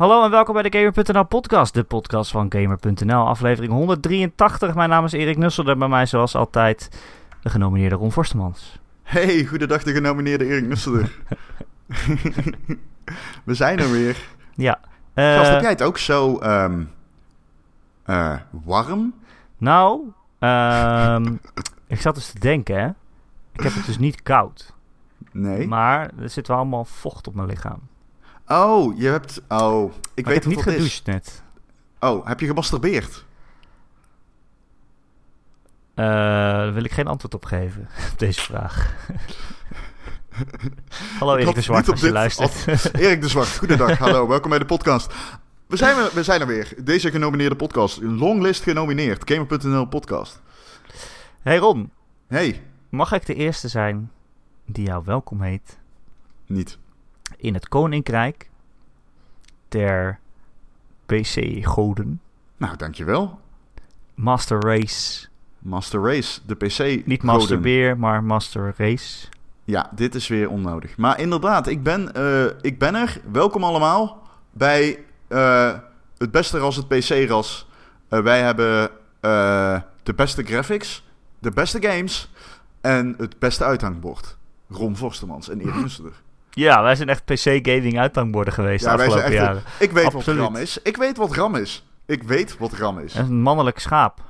Hallo en welkom bij de Gamer.nl podcast, de podcast van Gamer.nl, aflevering 183. Mijn naam is Erik Nusselder, bij mij zoals altijd de genomineerde Ron Forstemans. Hey, goedendag de genomineerde Erik Nusselder. We zijn er weer. Ja. Gast, eh, heb jij het ook zo ehm, eh, warm? Nou, ehm, ik zat dus te denken, hè. Ik heb het dus niet koud, Nee. maar er zit wel allemaal vocht op mijn lichaam. Oh, je hebt... Oh, ik Maar weet ik heb niet is. gedoucht net. Oh, heb je gemasturbeerd? Eh, daar wil ik geen antwoord op geven, op deze vraag. Hallo Ik Erik de Zwart, als je dit- luistert. Erik de Zwart, goedendag. Hallo, welkom bij de podcast. We zijn, er, we zijn er weer. Deze genomineerde podcast. Een longlist genomineerd. Gamer.nl podcast. hey Ron, Hey, mag ik de eerste zijn die jou welkom heet niet. in het Koninkrijk der PC-goden? Nou, dankjewel. Master Race. Master Race, de PC. Niet Master. Beer, maar Master Race. Ja, dit is weer onnodig. Maar inderdaad, ik ben, eh, ik ben er. Welkom allemaal bij eh, het beste ras, het PC-ras. Eh, wij hebben de beste graphics, de beste games en het beste uithangbord. Ron Forstemans en Erik Nusselder. Ja, wij zijn echt PC-gaming uithangborden geweest Ja, de wij zijn afgelopen echt... jaren. Ik weet Absoluut. wat RAM is. Ik weet wat RAM is. Ik weet wat RAM is. Een mannelijk schaap.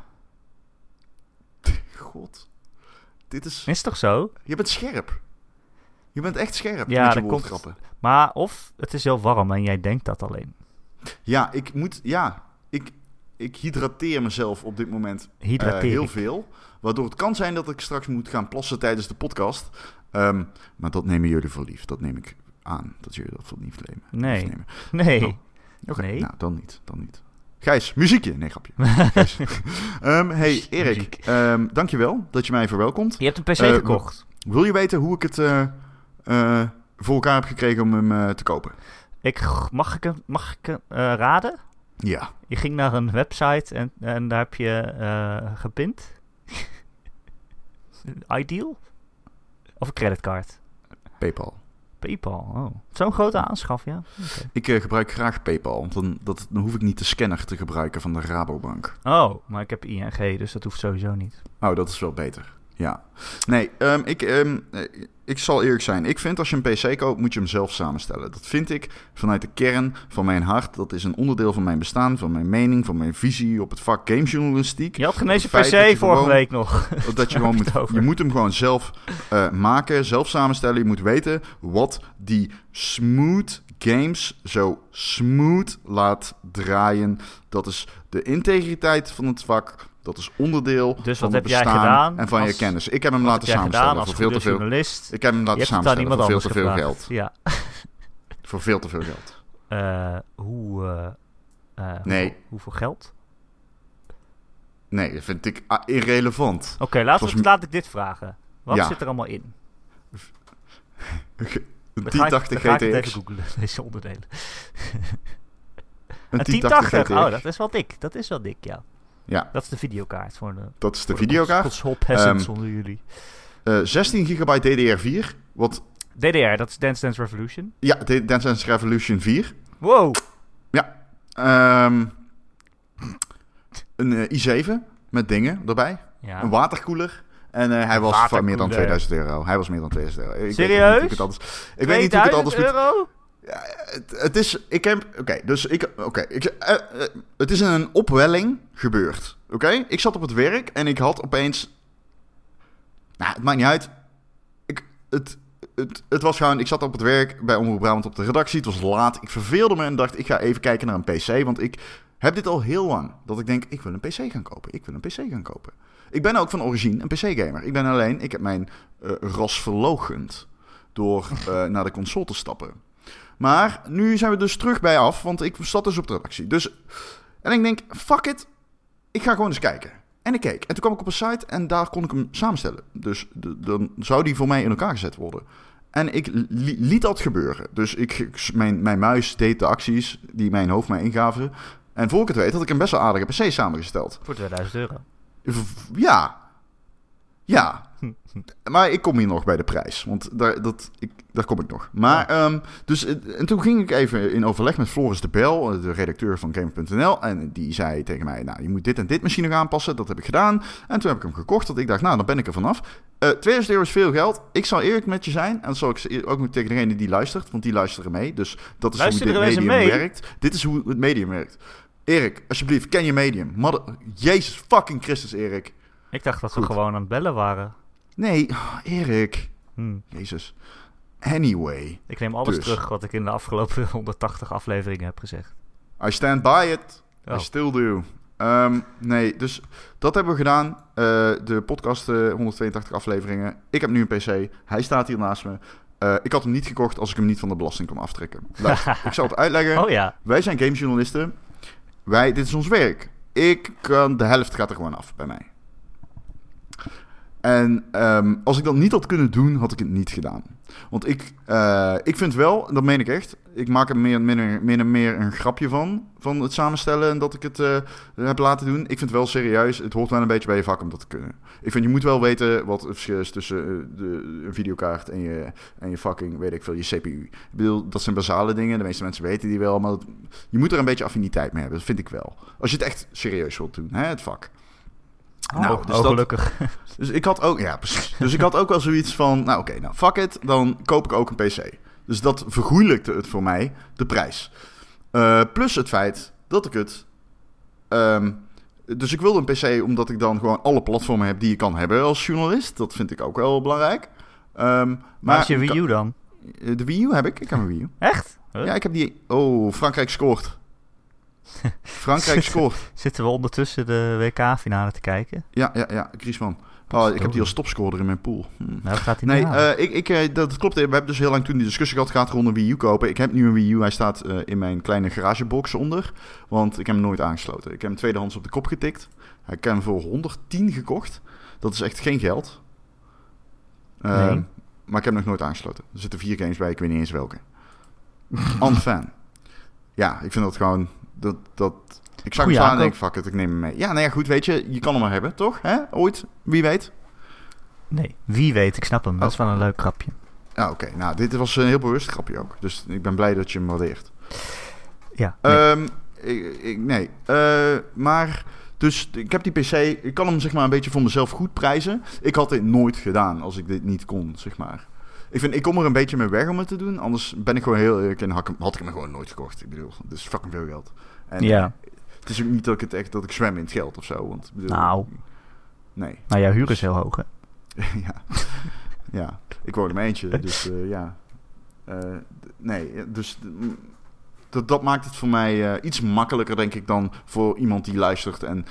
God. Dit is... Is toch zo? Je bent scherp. Je bent echt scherp Ja, met je komt- woordgrappen. Maar of het is heel warm en jij denkt dat alleen. Ja, ik moet... Ja, ik, ik hydrateer mezelf op dit moment eh, heel veel. Waardoor het kan zijn dat ik straks moet gaan plassen tijdens de podcast. Ehm, maar dat nemen jullie voor lief. Dat neem ik aan. Dat jullie dat voor lief nemen. Nee. nemen. Nee. Oké, Nee. nou dan niet. Dan niet. Gijs, muziekje. Nee, grapje. Ehm, hey, Erik. Ehm dankjewel dat je mij verwelkomt. Je hebt een PC Eh, gekocht. Wil je weten hoe ik het eh, voor elkaar heb gekregen om hem te kopen? Ik, mag ik, hem- mag ik raden? Ja. Je ging naar een website en, en daar heb je eh gepint. Ideal? Of een creditcard? PayPal. Paypal, oh. Zo'n grote aanschaf, ja. Ik eh, gebruik graag PayPal, want dan, dat, dan hoef ik niet de scanner te gebruiken van de Rabobank. Oh, maar ik heb ING, dus dat hoeft sowieso niet. Oh, dat is wel beter. Ja. Nee, ehm, ik, ehm, eh, ik zal eerlijk zijn. Ik vind als je een PC koopt, moet je hem zelf samenstellen. Dat vind ik vanuit de kern van mijn hart. Dat is een onderdeel van mijn bestaan, van mijn mening, van mijn visie op het vak gamejournalistiek. Je had geen PC vorige gewoon- week nog. Dat je gewoon moet, je moet hem gewoon zelf eh, maken, zelf samenstellen. Je moet weten wat die smooth games zo smooth laat draaien. Dat is de integriteit van het vak. Dat is onderdeel Dus van wat het heb jij bestaan gedaan en van je kennis. Ik heb hem laten heb samenstellen als voor veel te veel. journalist? Ik heb hem laten samenstellen voor veel te veel gevraagd. geld. Ja. Voor veel te veel geld. Eh, hoe, eh, eh, Nee. hoeveel, hoeveel geld? Nee, dat vind ik ah, irrelevant. Oké, laat, laat ik dit vragen. Wat Ja. zit er allemaal in? Een Dan ga ik- 1080 dan ga ik even GTX. googlen, deze onderdelen. Een Een 1080 1080, oh, GTX. dat is wel dik. Dat is wel dik, ja. Ja, Dat is de videokaart voor de, dat is de videokaart. console peasants Ehm, onder jullie. Eh, 16 gigabyte DDR4. Wat, DDR, dat is Dance Dance Revolution. ja, Dance Dance Revolution 4. Wow! Ehm, een eh, i7 met dingen erbij. Ja. Een waterkoeler. En eh, hij was meer dan waterkoeler. 2000 euro. Hij was meer dan 2000 euro. Ik weet Serieus? niet hoe ik het anders, ik weet niet hoe ik het anders 2000 moet... euro? Ja, het, is... Ik heb... Oké, dus ik... Oké, eh, eh, het is een opwelling gebeurd. Oké? Ik zat op het werk en ik had opeens... Nou, het maakt niet uit. Ik, het, het, het was gewoon... Ik zat op het werk bij Omroep Brabant op de redactie. Het was laat. Ik verveelde me en dacht, ik ga even kijken naar een PC. Want ik heb dit al heel lang. Dat ik denk, ik wil een PC gaan kopen. Ik wil een PC gaan kopen. Ik ben ook van origine een PC-gamer. Ik ben alleen... Ik heb mijn eh, ras verlogend door naar de console te stappen. Maar nu zijn we dus terug bij af, want ik zat dus op de redactie. Dus, en ik denk, fuck it, ik ga gewoon eens kijken. En ik keek. En toen kwam ik op een site en daar kon ik hem samenstellen. Dus de- dan zou die voor mij in elkaar gezet worden. En ik li- liet dat gebeuren. Dus ik, mijn, mijn muis deed de acties die mijn hoofd mij ingaven. En voor ik het weet had ik een best wel aardige PC samengesteld. Voor 2000 euro. Ja. Ja, maar ik kom hier nog bij de prijs. Want daar, dat, ik, daar kom ik nog. Maar, ehm, dus, eh, en toen ging ik even in overleg met Floris de Bel, eh, de redacteur van Game.nl. En die zei tegen mij, nou, je moet dit en dit machine nog aanpassen. Dat heb ik gedaan. En toen heb ik hem gekocht. Dat ik dacht, nou, dan ben ik er vanaf. Uh, 2000 euro is veel geld. Ik zal eerlijk met je zijn. En dat zal ik ook tegen degene die luistert. Want die luisteren mee. Dus dat is hoe dit medium mee? werkt. Dit is hoe het medium werkt. Erik, alsjeblieft, ken je medium. Mother Jezus fucking Christus, Erik. Ik dacht dat we Goed. gewoon aan het bellen waren. Nee, oh, Erik. Hm. Jezus. Anyway, Ik neem alles Dus. terug wat ik in de afgelopen 180 afleveringen heb gezegd. I stand by it. Oh. I still do. Ehm, nee, dus dat hebben we gedaan. Eh, de podcast, eh, 182 afleveringen. Ik heb nu een PC. Hij staat hier naast me. Eh, ik had hem niet gekocht als ik hem niet van de belasting kon aftrekken. Luister, ik zal het uitleggen. Oh ja. Wij zijn gamejournalisten. Wij, dit is ons werk. Ik kan, de helft gaat er gewoon af bij mij. En ehm, als ik dat niet had kunnen doen, had ik het niet gedaan. Want ik, eh, ik vind wel, dat meen ik echt, ik maak er meer, meer, meer en meer een grapje van, van het samenstellen en dat ik het eh, heb laten doen. Ik vind wel serieus, het hoort wel een beetje bij je vak om dat te kunnen. Ik vind, je moet wel weten wat het verschil is tussen eh, de, een videokaart en je, en je fucking, weet ik veel, je CPU. Ik bedoel, dat zijn basale dingen, de meeste mensen weten die wel, maar je moet er een beetje affiniteit mee hebben, dat vind ik wel. Als je het echt serieus wilt doen, hè, het vak. Nou, dus oh, dat- gelukkig. Dus ik had ook, ja, precies. Dus ik had ook wel zoiets van, nou oké, nou fuck it, dan koop ik ook een PC. Dus dat vergoeilijkte het voor mij, de prijs. Eh, plus het feit dat ik het. ehm, dus ik wilde een PC omdat ik dan gewoon alle platformen heb die je kan hebben als journalist. Dat vind ik ook wel belangrijk. Ehm, Maar je Wii U dan? De Wii U heb ik. Ik heb een Wii U. Echt? Huh? Ja, ik heb die. Oh, Frankrijk scoort. Frankrijk scoort. Zitten we ondertussen de WK-finale te kijken? Ja, ja, ja. Griezmann. Oh, ik heb die als topscorer in mijn pool. Hm. Nou, dat gaat hij Nee, eh, ik, ik, eh, dat klopt. We hebben dus heel lang toen die discussie gehad, gaat rond een Wii U kopen. Ik heb nu een Wii U. Hij staat eh, in mijn kleine garagebox onder. Want ik heb hem nooit aangesloten. Ik heb hem tweedehands op de kop getikt. Ik heb hem voor 110 gekocht. Dat is echt geen geld. Eh, Nee. Maar ik heb hem nog nooit aangesloten. Er zitten vier games bij, ik weet niet eens welke. Unfan. Ja, ik vind dat gewoon... Dat, dat, ik zag hem staan en denk, fuck it, ik neem hem mee. Ja, nou ja, goed, weet je, je kan hem maar hebben, toch? Hè? Ooit, wie weet. Nee, wie weet, ik snap hem. Dat is Oh. wel een leuk grapje. Ja, oké. Nou, dit was een heel bewust grapje ook. Dus ik ben blij dat je hem waardeert. Ja, nee. Ehm, ik, ik- nee. Eh, maar, dus ik heb die PC... Ik kan hem zeg maar een beetje voor mezelf goed prijzen. Ik had dit nooit gedaan als ik dit niet kon, zeg maar. Ik, vind, ik kom er een beetje mee weg om het te doen. Anders ben ik gewoon heel eerlijk en had ik, hem- had ik hem gewoon nooit gekocht. Ik bedoel, het is fucking veel geld. En, Ja. eh, het is ook niet dat ik het echt dat ik zwem in het geld of zo. Want, bedoel, Nou. Nee. nou, jouw huur is heel hoog, hè? ja. ja, ik woon in mijn eentje, dus eh, ja. Eh, nee, dus dat, dat maakt het voor mij iets makkelijker, denk ik, dan voor iemand die luistert en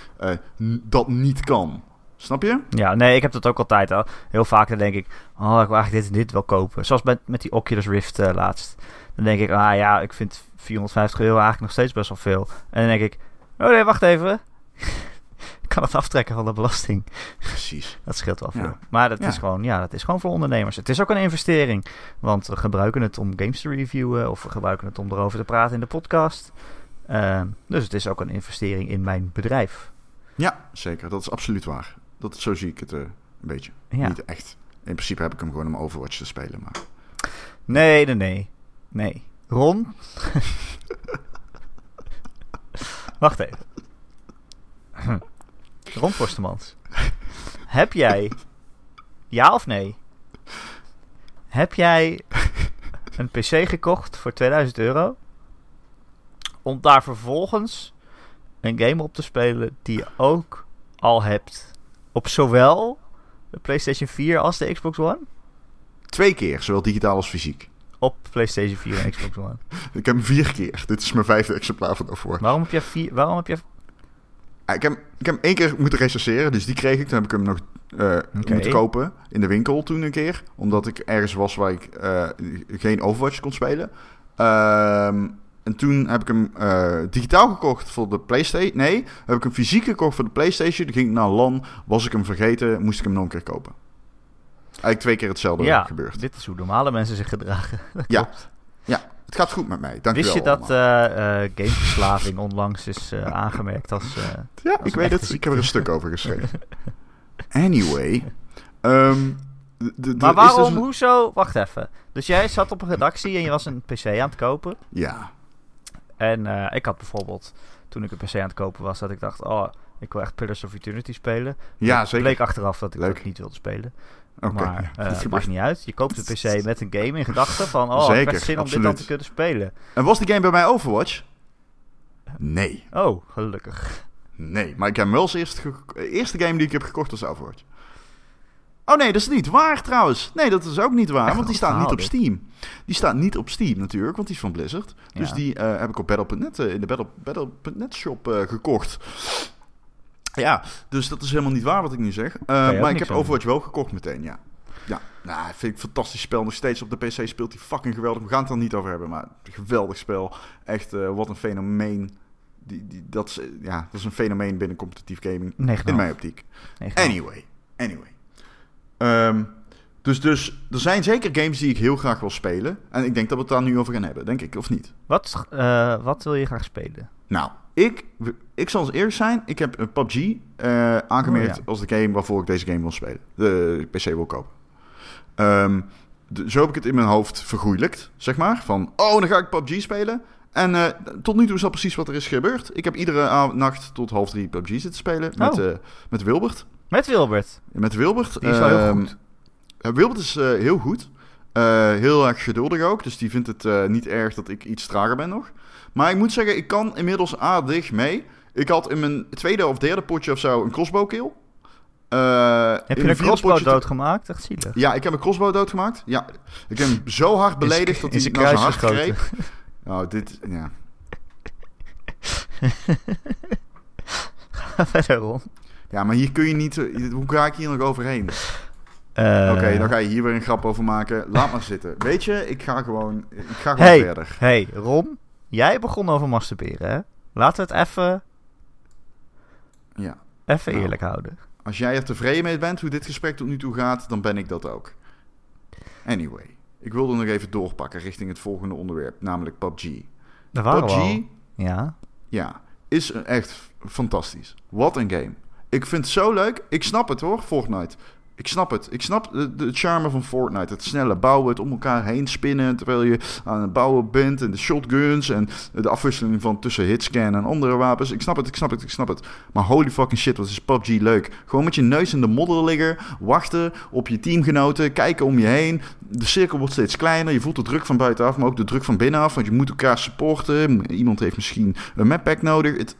dat niet kan. Snap je? Ja, nee, ik heb dat ook altijd al. Heel vaak dan denk ik, oh, ik wil eigenlijk dit en dit wel kopen. Zoals met, met die Oculus Rift eh, laatst. Dan denk ik, ah ja, ik vind 450 euro eigenlijk nog steeds best wel veel. En dan denk ik, oh nee, wacht even. ik kan het aftrekken van de belasting. Precies. Dat scheelt wel veel. Ja. Maar dat Ja. is gewoon, ja, dat is gewoon voor ondernemers. Het is ook een investering. Want we gebruiken het om games te reviewen. Of we gebruiken het om erover te praten in de podcast. Ehm, dus het is ook een investering in mijn bedrijf. Ja, zeker. Dat is absoluut waar. Dat, zo zie ik het eh, een beetje. Ja. Niet echt. In principe heb ik hem gewoon om Overwatch te spelen, maar... Nee, nee, nee. Nee. Ron? Wacht even. Ron Forstemans. Heb jij... Ja of nee? Heb jij een PC gekocht voor 2000 euro? Om daar vervolgens een game op te spelen die je ook al hebt op zowel de PlayStation 4 als de Xbox One? Twee keer, zowel digitaal als fysiek. Op PlayStation 4 en Xbox One. Ik heb hem vier keer. Dit is mijn vijfde exemplaar van daarvoor. Waarom heb je vier? Waarom heb je? Ja, ik, heb, ik heb hem één keer moeten recenseren, dus die kreeg ik. Toen heb ik hem nog eh, moeten kopen in de winkel toen een keer. Omdat ik ergens was waar ik eh, geen Overwatch kon spelen. Ehm, en toen heb ik hem eh, digitaal gekocht voor de PlayStation. Nee, heb ik hem fysiek gekocht voor de PlayStation. Toen ging ik naar LAN, was ik hem vergeten, moest ik hem nog een keer kopen. Eigenlijk twee keer hetzelfde Ja, gebeurd. dit is hoe normale mensen zich gedragen. Dat Ja. klopt. Het gaat goed met mij, dank Wist je wel dat allemaal. eh eh gameverslaving onlangs is aangemerkt als... Ja, als ik weet het. Ik heb er een stuk over geschreven. Anyway. Ehm, de- de- Maar dus waarom, een- hoezo? Wacht even. Dus jij zat op een redactie en je was een PC aan het kopen. Ja, En eh, ik had bijvoorbeeld, toen ik een PC aan het kopen was, dat ik dacht, oh, ik wil echt Pillars of Eternity spelen. ja zeker. bleek achteraf dat ik Leuk. dat niet wilde spelen. Maar ja, eh, het gebeurt. maakt niet uit. Je koopt een PC met een game in gedachten van, oh, ik Zeker, heb zin om dit dan te kunnen spelen. En was die game bij mij Overwatch? Nee. Oh, gelukkig. Nee, maar ik heb als eerste, eerste game die ik heb gekocht was Overwatch. Oh nee, dat is niet waar trouwens. Nee, dat is ook niet waar, Echt want die staat niet op dit. Steam. Die staat niet op Steam natuurlijk, want die is van Blizzard. Dus die eh, heb ik op Battle.net, eh, in de Battle- Battle.net shop eh, gekocht. Ja, dus dat is helemaal niet waar wat ik nu zeg. Maar ik heb aan Overwatch wel gekocht meteen, ja. Ja, nou, vind ik een fantastisch spel. Nog steeds op de PC speelt hij fucking geweldig. We gaan het er niet over hebben, maar geweldig spel. Echt, wat een fenomeen. Die, die, dat, is, ja, dat is een fenomeen binnen competitief gaming. Negen In mijn optiek. Anyway, anyway. Ehm, dus, dus er zijn zeker games die ik heel graag wil spelen. En ik denk dat we het daar nu over gaan hebben, denk ik, of niet? Wat, eh, wat wil je graag spelen? Nou, ik, ik zal als eerst zijn. Ik heb een PUBG eh, aangemerkt Oh, ja. als de game waarvoor ik deze game wil spelen. De PC wil kopen. Ehm, de- zo heb ik het in mijn hoofd vergoeilijkt, zeg maar. Van, oh, dan ga ik PUBG spelen. En eh, tot nu toe is dat precies wat er is gebeurd. Ik heb iedere nacht tot half drie PUBG zitten spelen met, Oh. met Wilbert. Met Wilbert. Met Wilbert. Die is wel heel ehm, goed. eh, Wilbert is eh, heel goed. Eh, heel erg geduldig ook. Dus die vindt het eh, niet erg dat ik iets trager ben nog. Maar ik moet zeggen, ik kan inmiddels aardig mee. Ik had in mijn tweede of derde potje of zo een crossbow kill. Eh, Heb je een crossbow potje- doodgemaakt? Echt zielig. Ja, ik heb een crossbow doodgemaakt. Ja, ik heb hem zo hard beledigd dat hij naar zijn hart greep. Nou, dit, ja. Ga verder, Ron. Ja, maar hier kun je niet... Hoe ga ik hier nog overheen? Eh, Oké, dan ga je hier weer een grap over maken. Laat maar zitten. Weet je, ik ga gewoon, ik ga gewoon Hey, verder. hey, Ron. Jij begon over masturberen, hè? Laten we het even, Ja. even Nou. eerlijk houden. Als jij er tevreden mee bent hoe dit gesprek tot nu toe gaat, dan ben ik dat ook. Anyway, ik wilde nog even doorpakken richting het volgende onderwerp, namelijk PUBG. Daar waren we PUBG. Ja. ja, is echt fantastisch. Wat een game. Ik vind het zo leuk. Ik snap het hoor, Fortnite. Ik snap het. Ik snap de, charme van Fortnite. Het snelle bouwen, het om elkaar heen spinnen terwijl je aan het bouwen bent. En de shotguns en de afwisseling van tussen hitscan en andere wapens. Ik snap het, ik snap het, ik snap het. Maar holy fucking shit, wat is PUBG leuk. Gewoon met je neus in de modder liggen, wachten op je teamgenoten, kijken om je heen. De cirkel wordt steeds kleiner. Je voelt de druk van buitenaf, maar ook de druk van binnenaf. Want je moet elkaar supporten. Iemand heeft misschien een map pack nodig. Het,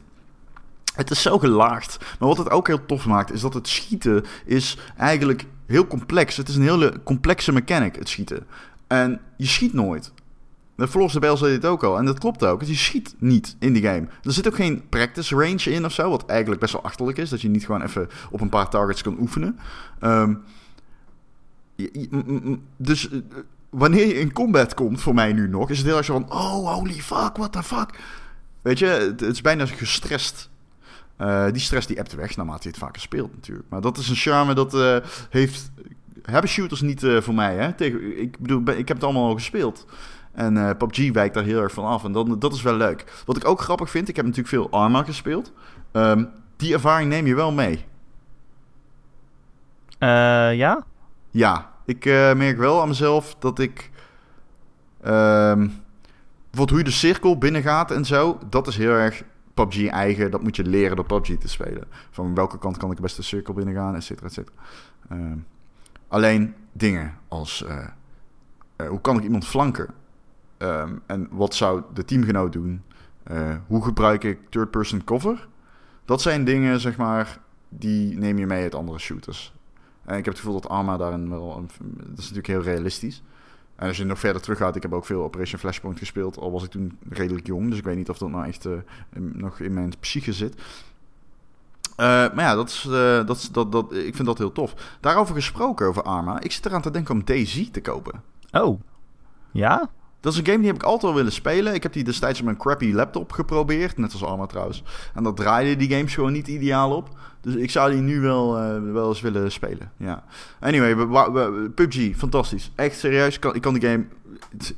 het is zo gelaagd. Maar wat het ook heel tof maakt, is dat het schieten is eigenlijk heel complex. Het is een hele complexe mechanic, het schieten. En je schiet nooit. De de Bell zei dit ook al. En dat klopt ook. Je schiet niet in die game. Er zit ook geen practice range in of zo. Wat eigenlijk best wel achterlijk is. Dat je niet gewoon even op een paar targets kan oefenen. Ehm, dus eh, wanneer je in combat komt, voor mij nu nog, is het heel erg zo van... Oh, holy fuck, what the fuck. Weet je, het is bijna gestrest. Eh, die stress die ebt weg naarmate je het vaker speelt natuurlijk. Maar dat is een charme dat eh, heeft... Hebben shooters niet eh, voor mij, hè? Tegen, ik bedoel, ik heb het allemaal al gespeeld. En PUBG wijkt daar heel erg van af. En dat, dat is wel leuk. Wat ik ook grappig vind, ik heb natuurlijk veel Arma gespeeld. Ehm, die ervaring neem je wel mee. Eh, ja? Ja, ik merk wel aan mezelf dat ik... ehm bijvoorbeeld hoe je de cirkel binnengaat en zo, dat is heel erg PUBG eigen. Dat moet je leren door PUBG te spelen. Van welke kant kan ik het beste cirkel binnengaan, et cetera, et cetera. Ehm, alleen dingen als... eh, eh, hoe kan ik iemand flanken? Ehm, en wat zou de teamgenoot doen? Eh, hoe gebruik ik third-person cover? Dat zijn dingen, zeg maar, die neem je mee uit andere shooters. En ik heb het gevoel dat Arma daarin wel... Dat is natuurlijk heel realistisch. En als je nog verder terug gaat, ik heb ook veel Operation Flashpoint gespeeld. Al was ik toen redelijk jong, dus ik weet niet of dat nou echt eh, nog in mijn psyche zit. Eh, maar ja, dat is, eh, dat, is- dat, dat, ik vind dat heel tof. Daarover gesproken, over Arma. Ik zit eraan te denken om DayZ te kopen. Oh. Ja? Dat is een game die heb ik altijd al willen spelen. Ik heb die destijds op mijn crappy laptop geprobeerd. Net als Arma trouwens. En dat draaide die games gewoon niet ideaal op. Dus ik zou die nu wel, eh, wel eens willen spelen. Ja. Anyway, PUBG, fantastisch. Echt serieus. Ik kan, ik kan die game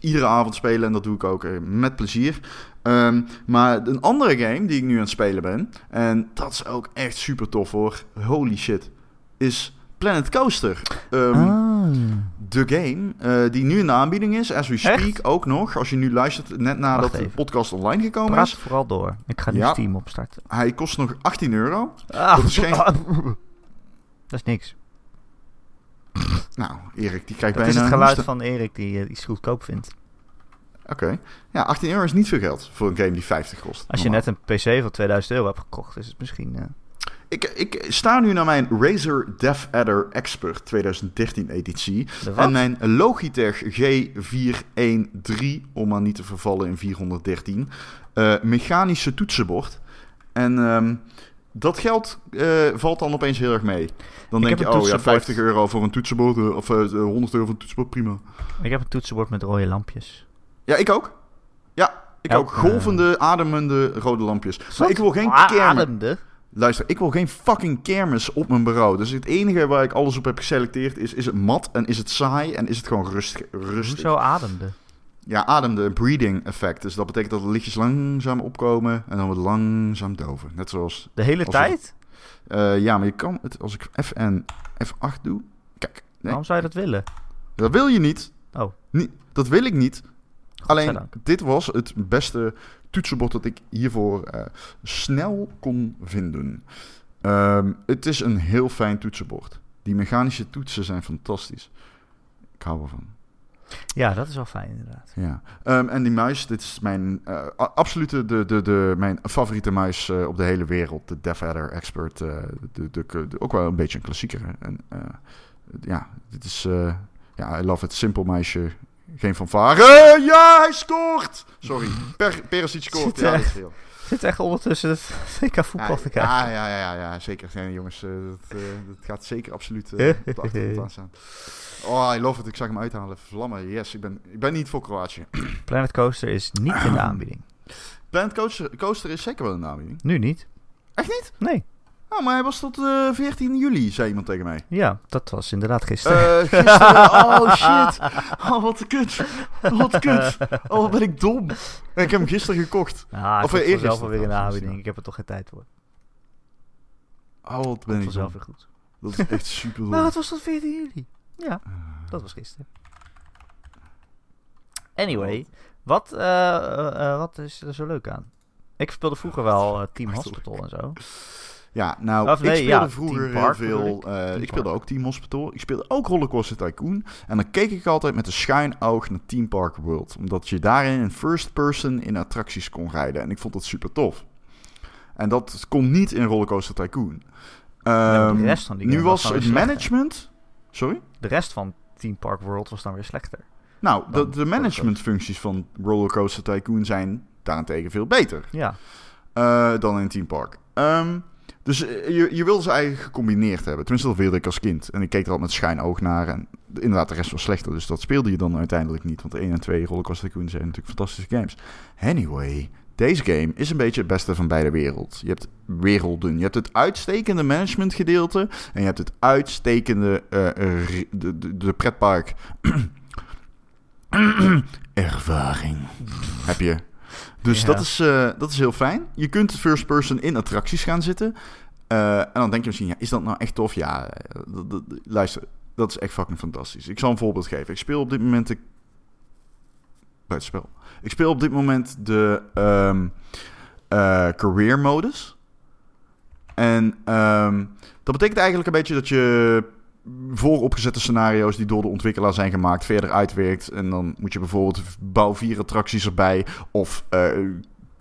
iedere avond spelen. En dat doe ik ook eh, met plezier. Ehm, maar een andere game die ik nu aan het spelen ben. En dat is ook echt super tof hoor. Holy shit. Is Planet Coaster. Ah. De game eh, die nu in de aanbieding is, as we speak, Echt? ook nog. Als je nu luistert, net nadat de podcast online gekomen Praat is. vooral door. Ik ga nu Ja. Steam opstarten. Hij kost nog 18 euro. Ah, Dat is geen- Dat is niks. Nou, Erik, die krijgt Dat bijna is het geluid van Erik die eh, iets goedkoop vindt. Oké. Ja, 18 euro is niet veel geld voor een game die 50 kost. Als je Normaal. net een PC van 2000 euro hebt gekocht, is het misschien... eh, Ik, ik sta nu naar mijn Razer Dev Adder Expert 2013 editie. En mijn Logitech G413, om maar niet te vervallen in 413, eh, mechanische toetsenbord. En ehm, dat geld eh, valt dan opeens heel erg mee. Dan Ik denk je, oh ja, toetsenbord. 50 euro voor een toetsenbord, eh, of eh, 100 euro voor een toetsenbord, prima. Ik heb een toetsenbord met rode lampjes. Ja, ik ook. Ja, ik ook. Golvende, ademende rode lampjes. Maar ik wil geen kermis. Ademde. Luister, ik wil geen fucking kermis op mijn bureau. Dus het enige waar ik alles op heb geselecteerd is... is het mat en is het saai en is het gewoon rustig. rustig. Hoezo ademde? Ja, ademde, een breathing effect. Dus dat betekent dat de lichtjes langzaam opkomen en dan weer langzaam doven. Net zoals... De hele tijd? eh, ja, maar je kan het... Als ik F en F8 doe... Kijk, nee, Waarom zou je dat willen? dat wil je niet. Oh. Niet, dat wil ik niet. Alleen, dit was het beste toetsenbord dat ik hiervoor eh, snel kon vinden. Ehm, het is een heel fijn toetsenbord. Die mechanische toetsen zijn fantastisch. Ik hou ervan. Ja, dat is wel fijn inderdaad. Ja. Ehm, en die muis, dit is mijn a- absolute de, de, de, mijn favoriete muis eh, op de hele wereld. De Dev Adder Expert. de, de, de- ook wel een beetje een klassieker. En, ja, dit is... ja, I love it. Simpel muisje. Geen fanfare. Ja, hij scoort! Sorry. Per, Perisic scoort. Zit, Ja, eh, dat is. Zit echt ondertussen het WK voetbal te kijken. Ja, ja, ja, ja, ja, zeker. Ja, jongens, eh, dat, eh, dat gaat zeker absoluut eh, op de achtergrond aan staan. Oh, I love it. Ik zag hem uithalen. Vlammen, yes. Ik ben, ik ben niet voor Kroatië. Planet Coaster is niet in de aanbieding. Planet Coaster, Coaster is zeker wel een aanbieding. Nu niet. Echt niet? Nee. Oh, maar hij was tot eh 14 juli, zei iemand tegen mij. Ja, dat was inderdaad gisteren. Eh gisteren, oh shit. Oh, wat kut. Wat kut. Oh, wat ben ik dom. Ik heb hem gisteren gekocht. ah, ik of of eergisteren zelf alweer in de aanbieding. Ik heb er toch geen tijd voor. Oh, wat ben ik dom. weer goed. Dat is echt super dom. Nou, het was tot 14 juli. Ja, dat was gisteren. Anyway, wat, eh, eh, eh, wat is er zo leuk aan? Ik speelde vroeger wel eh, Team. Hospital en zo. Ja, nou, Of nee, ik speelde ja, vroeger heel veel. ik. eh, speelde ook Team Hospital. Ik speelde ook Rollercoaster Tycoon. En dan keek ik altijd met een schuin oog naar Team Park World. Omdat je daarin in first person in attracties kon rijden. En ik vond dat super tof. En dat kon niet in Rollercoaster Tycoon. maar de Ehm, rest van die nu was het slechter. management. Sorry? De rest van Team Park World was dan weer slechter. Nou, de, de managementfuncties van Rollercoaster Tycoon zijn daarentegen veel beter. Ja, Eh, dan in Team Park. Ehm, dus eh, je, je wil ze eigenlijk gecombineerd hebben. Tenminste, dat wilde ik als kind. En ik keek er al met schijn oog naar. En inderdaad, de rest was slechter. Dus dat speelde je dan uiteindelijk niet. Want 1 en 2 Rollercoaster Tycoon zijn natuurlijk fantastische games. Anyway, deze game is een beetje het beste van beide werelden. Je hebt werelden. Je hebt het uitstekende managementgedeelte. En je hebt het uitstekende re- de, de, de pretpark... ervaring. Heb je. Dus Ja. dat, is, eh, dat is heel fijn. Je kunt first person in attracties gaan zitten. Eh, en dan denk je misschien, ja, is dat nou echt tof? Ja, eh, luister, dat is echt fucking fantastisch. Ik zal een voorbeeld geven. Ik speel op dit moment de... Buitenspel. Ik speel op dit moment de eh, career modus. En ehm, dat betekent eigenlijk een beetje dat je vooropgezette scenario's die door de ontwikkelaar zijn gemaakt verder uitwerkt. En dan moet je bijvoorbeeld bouw vier attracties erbij. Of eh,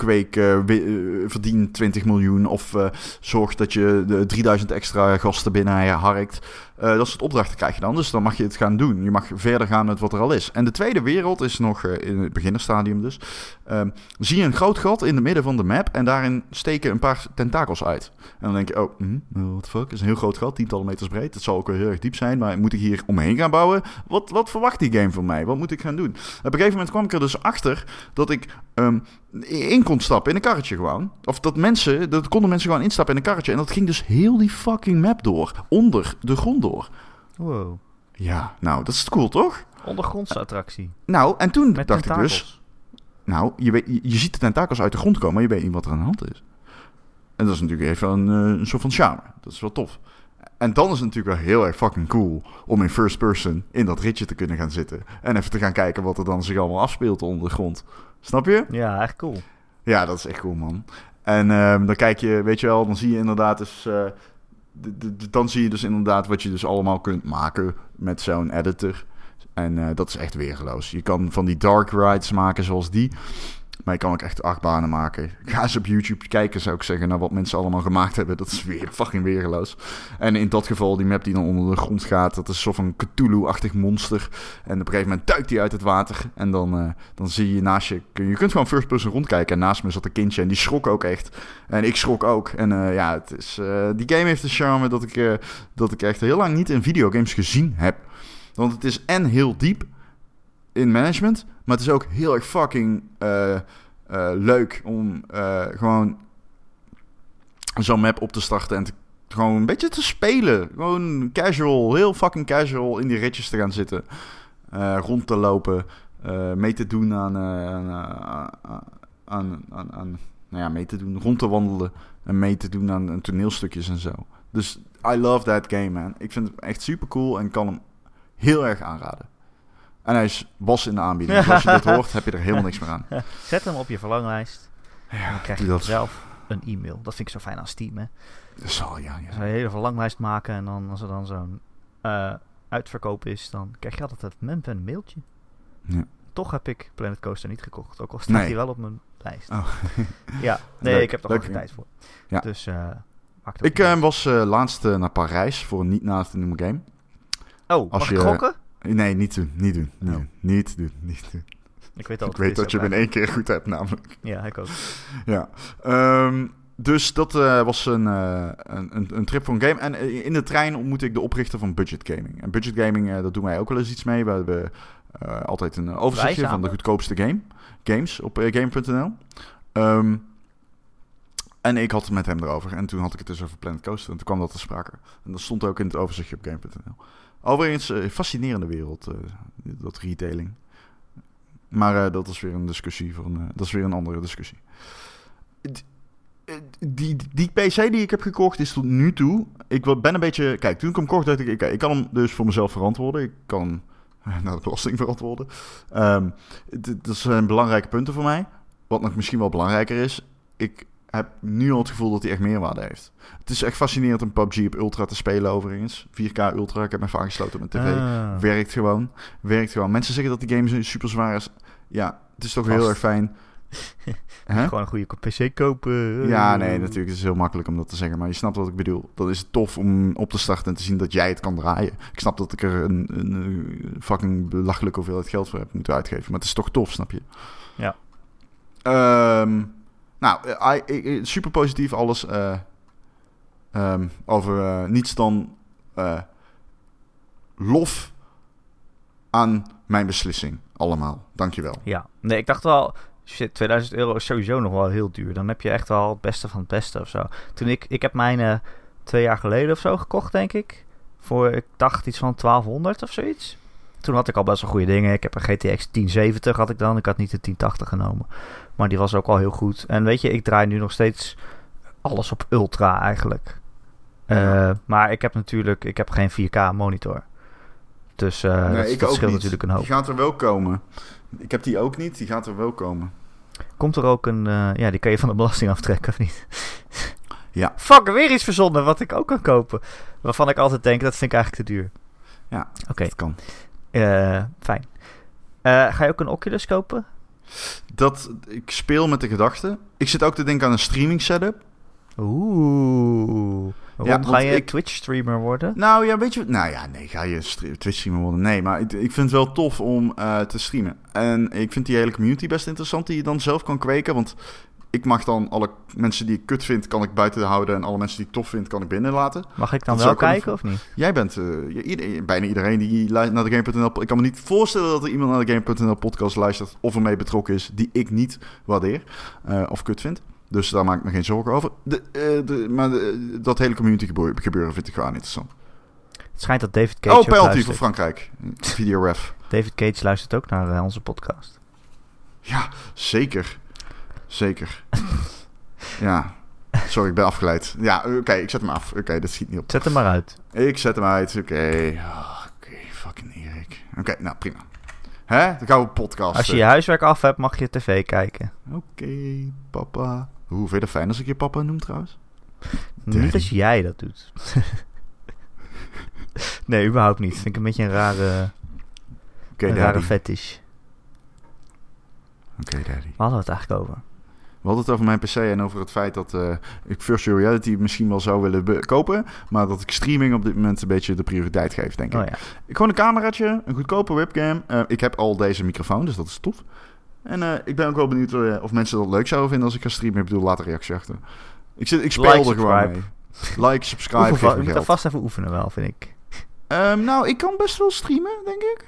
kweek eh, wi- eh, verdien 20 miljoen. Of eh, zorg dat je de 3000 extra gasten binnen harkt. Eh, dat soort opdrachten krijg je dan. Dus dan mag je het gaan doen. Je mag verder gaan met wat er al is. En de tweede wereld is nog eh, in het beginnerstadium dus. Ehm, zie je een groot gat in het midden van de map. En daarin steken een paar tentakels uit. En dan denk je, oh, hm, what the fuck? Is een heel groot gat, tientallen meters breed. Het zal ook wel heel erg diep zijn, maar moet ik hier omheen gaan bouwen? Wat, wat verwacht die game van mij? Wat moet ik gaan doen? Op een gegeven moment kwam ik er dus achter dat ik ehm, in kon stappen in een karretje gewoon. Of dat mensen, dat konden mensen gewoon instappen in een karretje. En dat ging dus heel die fucking map door. Onder de grond door. wow. Ja, nou, dat is cool, toch? Ondergrondse attractie. Nou, en toen Met dacht tentakels. ik dus... Nou, je, weet, je, je ziet de tentakels uit de grond komen, maar je weet niet wat er aan de hand is. En dat is natuurlijk even een, eh, een soort van charme. Dat is wel tof. En dan is het natuurlijk wel heel erg fucking cool om in first person in dat ritje te kunnen gaan zitten. En even te gaan kijken wat er dan zich allemaal afspeelt onder de grond. Snap je? Ja, echt cool. Ja, dat is echt cool, man. En ehm, dan kijk je, weet je wel, dan zie je inderdaad dus, eh, de- de- de- dan zie je dus inderdaad wat je dus allemaal kunt maken met zo'n editor. En eh, dat is echt weergeloos. Je kan van die dark rides maken zoals die. Maar je kan ook echt achtbanen maken. Ga eens op YouTube kijken, zou ik zeggen, naar wat mensen allemaal gemaakt hebben. Dat is weer fucking weergeloos. En in dat geval, die map die dan onder de grond gaat, dat is soort van Cthulhu-achtig monster. En op een gegeven moment duikt die uit het water. En dan, eh, dan zie je naast je... Je kunt gewoon first person rondkijken. En naast me zat een kindje en die schrok ook echt. En ik schrok ook. En eh, ja, het is, eh, die game heeft een charme dat ik, dat ik echt heel lang niet in videogames gezien heb. Want het is en heel diep in management. Maar het is ook heel erg fucking eh, eh, leuk om eh, gewoon zo'n map op te starten en gewoon een beetje te spelen. Gewoon casual, heel fucking casual in die ritjes te gaan zitten. rond te lopen, mee te doen aan, aan, aan, aan, aan, nou ja, mee te doen, rond te wandelen en mee te doen aan, aan toneelstukjes en zo. Dus I love that game, man. Ik vind het echt super cool en kan hem heel erg aanraden. En hij is, was in de aanbieding. Dus als je dit hoort, heb je er helemaal niks meer aan. Zet hem op je verlanglijst. en dan krijg je dat. zelf een e-mail. Dat vind ik zo fijn aan Steam, hè. Dat zal, ja, Als ja. we een hele verlanglijst maken en dan als er dan zo'n eh, uitverkoop is, dan krijg je altijd het een mailtje. Ja. Toch heb ik Planet Coaster niet gekocht, ook al staat Nee. hij wel op mijn lijst. Oh. Ja, nee, Leuk, ik heb er gewoon geen tijd voor. Ja. Dus eh Ik ook eh, was laatst naar Parijs voor een niet na te noemen game. Oh, als mag ik je- gokken? Nee, niet doen. Niet doen. Niet Oh. doen. Niet doen. Niet doen. Ik weet al Ik weet dat je hem in één keer goed hebt, namelijk. Ja, ik ook. Ja. Ehm, dus dat eh, was een, eh, een, een, een trip voor een game. En eh, in de trein ontmoette ik de oprichter van Budget Gaming. En Budget Gaming, eh, dat doen wij ook wel eens iets mee. We hebben altijd een overzichtje van de goedkoopste game, games op game.nl. Ehm, en ik had het met hem erover. En toen had ik het dus over Planet Coaster. En toen kwam dat te sprake. En dat stond ook in het overzichtje op game.nl. Overigens, eh, fascinerende wereld, eh, dat retailing. Maar eh, dat is weer een discussie. Dat is weer een andere discussie. Die, die PC die ik heb gekocht is tot nu toe. Ik ben een beetje. Kijk, toen ik hem kocht, dacht ik: ik, kan hem dus voor mezelf verantwoorden. Ik kan naar de belasting verantwoorden. Ehm, dat zijn belangrijke punten voor mij. Wat nog misschien wel belangrijker is. Ik heb nu al het gevoel dat hij echt meerwaarde heeft. Het is echt fascinerend om PUBG op Ultra te spelen, overigens. 4K Ultra. Ik heb me even aangesloten op mijn tv. Ah. Werkt gewoon. Werkt gewoon. Mensen zeggen dat die game super zwaar is. Ja, het is toch Vast. heel erg fijn. Gewoon een goede PC kopen. Ja, nee, natuurlijk. Het is heel makkelijk om dat te zeggen. Maar je snapt wat ik bedoel. Dat is tof om op te starten en te zien dat jij het kan draaien. Ik snap dat ik er een, een, fucking belachelijke hoeveelheid geld voor heb moeten uitgeven. Maar het is toch tof, snap je? Ja. Ehm, nou, eh, super positief alles. eh, ehm, over eh, niets dan lof aan mijn beslissing. Allemaal. Dankjewel. Ja, nee, ik dacht wel, shit, 2000 euro is sowieso nog wel heel duur. Dan heb je echt wel het beste van het beste of zo. Toen ik, ik heb mijn twee jaar geleden of zo gekocht, denk ik. Voor, ik dacht iets van 1200 of zoiets. Toen had ik al best wel goede dingen. Ik heb een GTX 1070 had ik dan. Ik had niet de 1080 genomen. Maar die was ook al heel goed. En weet je, ik draai nu nog steeds alles op ultra eigenlijk. Ja. Eh, maar ik heb natuurlijk, ik heb geen 4K monitor. Dus eh Nee, dat, ik dat scheelt natuurlijk een hoop. Die gaat er wel komen. Ik heb die ook niet. Die gaat er wel komen. Komt er ook een... eh, ja, die kan je van de belasting aftrekken, of niet? Ja. Fuck, weer iets verzonnen wat ik ook kan kopen. Waarvan ik altijd denk, dat vind ik eigenlijk te duur. Ja, Oké, Dat kan. fijn. Ga je ook een Oculus kopen? Dat, ik speel met de gedachte. Ik zit ook te denken aan een streaming setup. Oeh. Waarom ga je ik- Twitch-streamer worden? Nou ja, weet je... Nou ja, nee, ga je Twitch streamer worden? Nee, maar ik, ik vind het wel tof om eh, te streamen. En ik vind die hele community best interessant die je dan zelf kan kweken. Want ik mag dan alle mensen die ik kut vind, kan ik buiten houden. En alle mensen die ik tof vind, kan ik binnen laten. Mag ik dan Dat wel kijken of niet? Jij bent eh, bijna iedereen die naar de Game.nl... Ik kan me niet voorstellen dat er iemand naar de Game.nl podcast luistert... of ermee betrokken is die ik niet waardeer eh, of kut vind. Dus daar maak ik me geen zorgen over. De, eh, de, maar de- dat hele community gebeuren, vind ik gewoon interessant. Het schijnt dat David Cage Oh, penalty voor. Frankrijk. Videoref. David Cage luistert ook naar onze podcast. Ja, zeker. Zeker. ja, Sorry, ik ben afgeleid. Ja, oké, ik zet hem af. Oké, dat schiet niet op. Zet hem maar uit. Ik zet hem uit. Oké. Ah, Oké, fucking Erik. Oké, nou prima. Hè? Dan gaan we podcasten. Als je je huiswerk af hebt, mag je tv kijken. Oké, papa. Hoe vind je fijn als ik je papa noem trouwens? Niet als jij dat doet. nee, überhaupt niet. Vind ik een beetje een rare, Oké, een rare fetish. Oké, daddy. Waar hadden we het eigenlijk over? We hadden het over mijn PC en over het feit dat eh, ik virtual reality misschien wel zou willen kopen. Maar dat ik streaming op dit moment een beetje de prioriteit geef, denk ik. Oh ja. Ik gewoon een cameraatje, een goedkope webcam. Eh, ik heb al deze microfoon, dus dat is tof. En eh, ik ben ook wel benieuwd of mensen dat leuk zouden vinden als ik ga streamen. Ik bedoel, laat een reactie achter. Ik, zit, ik speel Like, er gewoon subscribe. mee. Like, subscribe, Oefen, geef me moet er vast even oefenen wel, vind ik. Ehm, nou, ik kan best wel streamen, denk ik.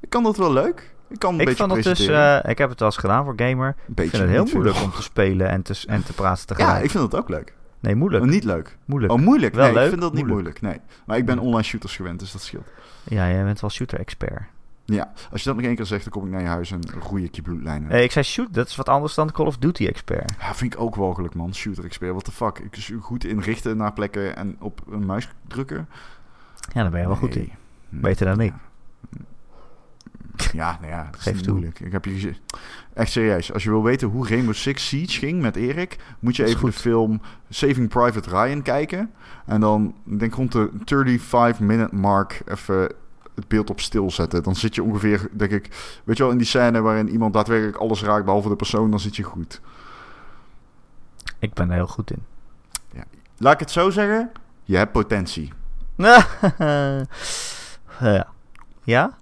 Ik kan dat wel leuk. Ik kan een Ik beetje vond het dus, eh, ik heb het wel eens gedaan voor gamer. Ik vind het heel moeilijk om te spelen en te, en te praten tegelijk. Ja, ik vind dat ook leuk. Nee, moeilijk. Maar niet leuk. Moeilijk. Oh, moeilijk? Wel nee, leuk, ik vind dat niet moeilijk. moeilijk. Nee. Maar ik ben online shooters gewend, dus dat scheelt. Ja, jij bent wel shooter-expert. Ja, als je dat nog één keer zegt, dan kom ik naar je huis en roei ik je bloedlijnen. Eh, ik zei shoot, dat is wat anders dan Call of Duty-expert. Ja, vind ik ook walgelijk, man. Shooter expert. What the fuck? Ik is goed inrichten naar plekken en op een muis drukken. Ja, daar ben je wel goed in. Beter dan ik. Ja, nou ja, dat Geef toe. moeilijk. Ik heb je gezien. Echt serieus. Als je wil weten hoe Rainbow Six Siege ging met Erik, moet je even de film Saving Private Ryan kijken. En dan, ik denk rond de 35 minute mark, even het beeld op stil zetten. Dan zit je ongeveer, denk ik, weet je wel, in die scène waarin iemand daadwerkelijk alles raakt behalve de persoon, dan zit je goed. Ik ben er heel goed in. Laat ik het zo zeggen, je hebt potentie. ja. Ja?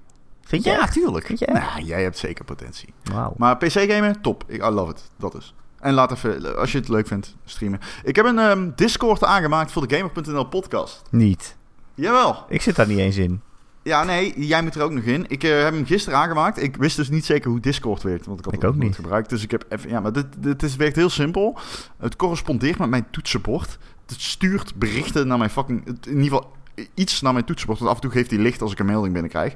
Vind je? Ja, tuurlijk. Vind je echt? Nou, jij hebt zeker potentie. Maar PC-gamen, top. Ik I love it. Dat is. En laat even, als je het leuk vindt, streamen. Ik heb een ehm, Discord aangemaakt voor de Gamer.nl podcast. Niet. Jawel. Ik zit daar niet eens in. Ja, nee, jij moet er ook nog in. Ik eh, heb hem gisteren aangemaakt. Ik wist dus niet zeker hoe Discord werkt, want ik had Ik het ook niet. gebruikt. Dus ik heb even, ja, maar dit, dit is, werkt heel simpel. Het correspondeert met mijn toetsenbord. Het stuurt berichten naar mijn fucking, in ieder geval iets naar mijn toetsenbord. Want af en toe geeft hij licht als ik een melding binnenkrijg.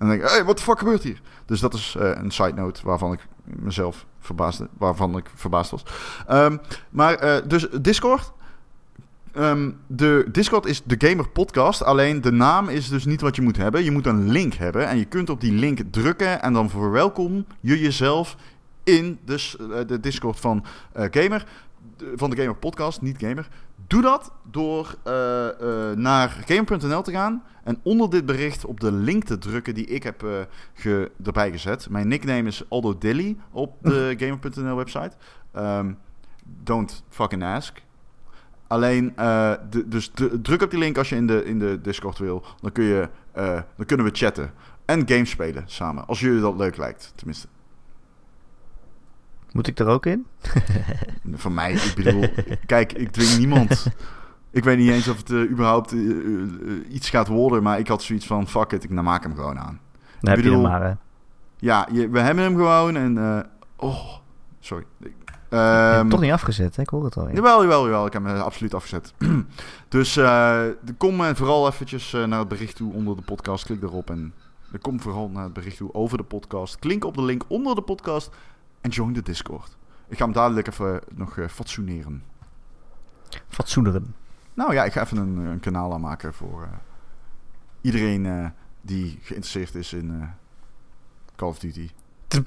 En denk ik, hey, wat de fuck gebeurt hier? Dus dat is eh, een side note waarvan ik mezelf verbaasde, waarvan ik verbaasd was. Ehm, maar eh, dus Discord. Ehm, de Discord is de Gamer Podcast. Alleen de naam is dus niet wat je moet hebben. Je moet een link hebben. En je kunt op die link drukken. En dan verwelkom je jezelf in de, eh, de Discord van Gamer. Van de Gamer Podcast, niet Gamer. Doe dat door eh, eh, naar gamer.nl te gaan. En onder dit bericht op de link te drukken die ik heb eh, ge, erbij gezet. Mijn nickname is Aldo Dilly op de gamer.nl website. Ehm, don't fucking ask. Alleen, de- dus druk op die link als je in de, in de Discord wil. Dan, kun je, dan kunnen we chatten. En games spelen samen. Als jullie dat leuk lijkt, tenminste. Moet ik er ook in? Voor mij, ik bedoel, kijk, ik dwing niemand. Ik weet niet eens of het eh, überhaupt eh, eh, iets gaat worden. Maar ik had zoiets van, fuck it, ik nou, maak hem gewoon aan. Dan heb je hem maar. hè. Ja, je- we hebben hem gewoon en... oh, sorry. Ehm hem toch niet afgezet, hè? Ik hoor het al. Jawel, jawel, jawel. Ik heb hem absoluut afgezet. dus kom vooral eventjes naar het bericht toe onder de podcast. Klik erop en kom vooral naar het bericht toe over de podcast. Klik op de link onder de podcast en join de Discord. Ik ga hem dadelijk even nog eh, fatsoeneren. Fatsoeneren. Nou ja, ik ga even een, een kanaal aanmaken voor eh, iedereen eh, die geïnteresseerd is in eh, Call of Duty.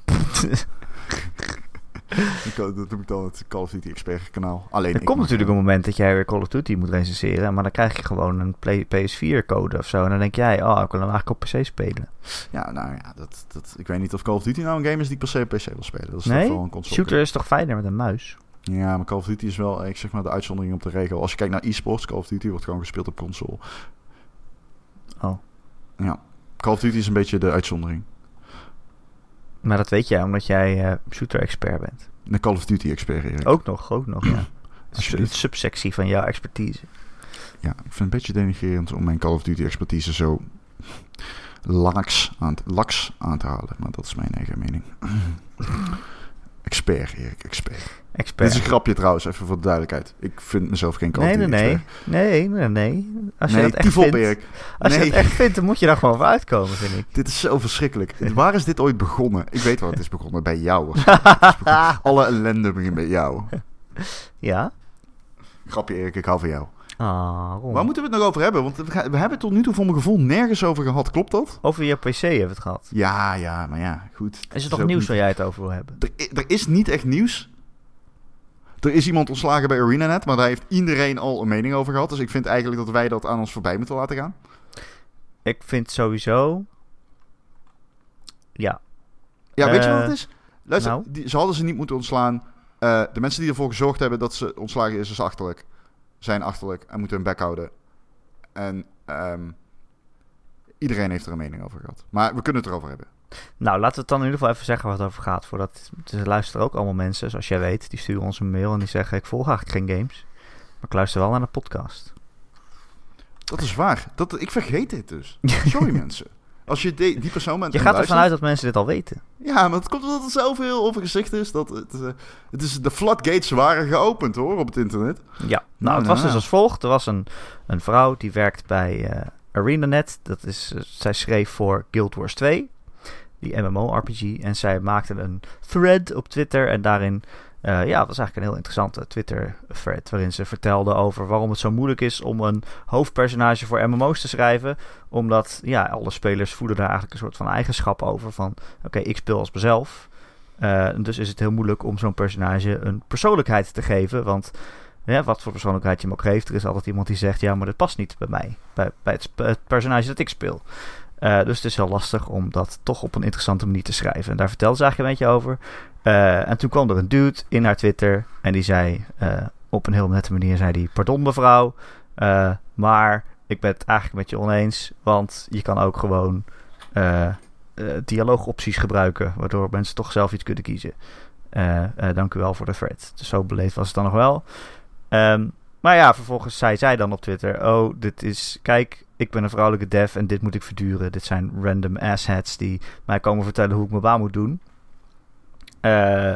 Kan- dat noem ik dan het Call of Duty Expert kanaal. Alleen Er komt natuurlijk eh, een moment dat jij weer Call of Duty moet recenseren. Maar dan krijg je gewoon een Play- PS4-code of zo. En dan denk jij, oh, ik wil hem eigenlijk op PC spelen. Ja, nou ja, dat, dat, ik weet niet of Call of Duty nou een game is die per se op PC wil spelen. Dat is toch Nee? wel een console. Shooter is toch fijner met een muis? Ja, maar Call of Duty is wel, ik zeg maar, de uitzondering op de regel. Als je kijkt naar e-sports, Call of Duty wordt gewoon gespeeld op console. Oh. Ja, Call of Duty is een beetje de uitzondering. Maar dat weet jij omdat jij eh, shooter-expert bent. De Call of Duty expert, Erik. Ook nog, ook nog, ja. Een subsectie van jouw expertise. Ja, ik vind het een beetje denigrerend om mijn Call of Duty expertise zo laks aan, te- laks aan te halen. Maar dat is mijn eigen mening. expert, Erik, expert. Expert. Dit is een grapje trouwens, even voor de duidelijkheid. Ik vind mezelf geen Call nee, nee, nee. Nee, nee, nee. Als je nee, dat echt vindt, als je Nee. dat echt vindt, dan moet je daar gewoon voor uitkomen, vind ik. Dit is zo verschrikkelijk. Waar is dit ooit begonnen? Ik weet waar het is begonnen. Bij jou. Het Alle ellende begint bij jou. Ja? Grapje Erik, ik hou van jou. Ah. Waar moeten we het nog over hebben? Want we, gaan- we hebben het tot nu toe voor mijn gevoel nergens over gehad. Klopt dat? Over je PC hebben we het gehad. Ja, ja, maar ja, goed. Is er toch nieuws niet- waar jij het over wil hebben? Er, er is niet echt nieuws. Er is iemand ontslagen bij ArenaNet, maar daar heeft iedereen al een mening over gehad. Dus ik vind eigenlijk dat wij dat aan ons voorbij moeten laten gaan. Ik vind sowieso... Ja, Ja, weet je Eh, wat het is? Luister, nou? die, ze hadden ze niet moeten ontslaan. Eh, de mensen die ervoor gezorgd hebben dat ze ontslagen is, is achterlijk. Zijn achterlijk en moeten hun bek houden. En ehm, iedereen heeft er een mening over gehad. Maar we kunnen het erover hebben. Nou, laten we het dan in ieder geval even zeggen waar het over gaat. Voordat er luisteren ook allemaal mensen, zoals jij weet, die sturen ons een mail en die zeggen: Ik volg eigenlijk geen games. Maar ik luister wel naar de podcast. Dat is waar. Dat, ik vergeet dit dus. Sorry mensen. Als je de- die persoon bent Je gaat ervan uit dat mensen dit al weten. Ja, maar het komt omdat er zoveel over gezegd is. Dat het, eh, het is, de floodgates waren geopend hoor, op het internet. Ja, nou, het was nou, dus ja. als volgt. Er was een, een vrouw die werkt bij eh, ArenaNet. Dat is, eh, zij schreef voor Guild Wars 2, die MMO-RPG. En zij maakte een thread op Twitter. En daarin, eh, ja, het was eigenlijk een heel interessante Twitter-thread. Waarin ze vertelde over waarom het zo moeilijk is om een hoofdpersonage voor MMO's te schrijven. Omdat, ja, alle spelers voelen daar eigenlijk een soort van eigenschap over. Van, oké, ik speel als mezelf. Eh, dus is het heel moeilijk om zo'n personage een persoonlijkheid te geven. Want ja, wat voor persoonlijkheid je hem ook geeft, er is altijd iemand die zegt: Ja, maar dit past niet bij mij, bij, bij het personage dat ik speel. Eh, dus het is heel lastig om dat toch op een interessante manier te schrijven. En daar vertelde ze eigenlijk een beetje over. Eh, en toen kwam er een dude in haar Twitter en die zei eh, op een heel nette manier: zei die, Pardon, mevrouw, maar ik ben het eigenlijk met je oneens, want je kan ook gewoon dialoogopties gebruiken, waardoor mensen toch zelf iets kunnen kiezen. Dank u wel voor de thread. Dus zo beleefd was het dan nog wel. Ehm, maar ja, vervolgens zei zij dan op Twitter: Oh, dit is. Kijk, ik ben een vrouwelijke dev en dit moet ik verduren. Dit zijn random asshats die mij komen vertellen hoe ik mijn baan moet doen. Eh,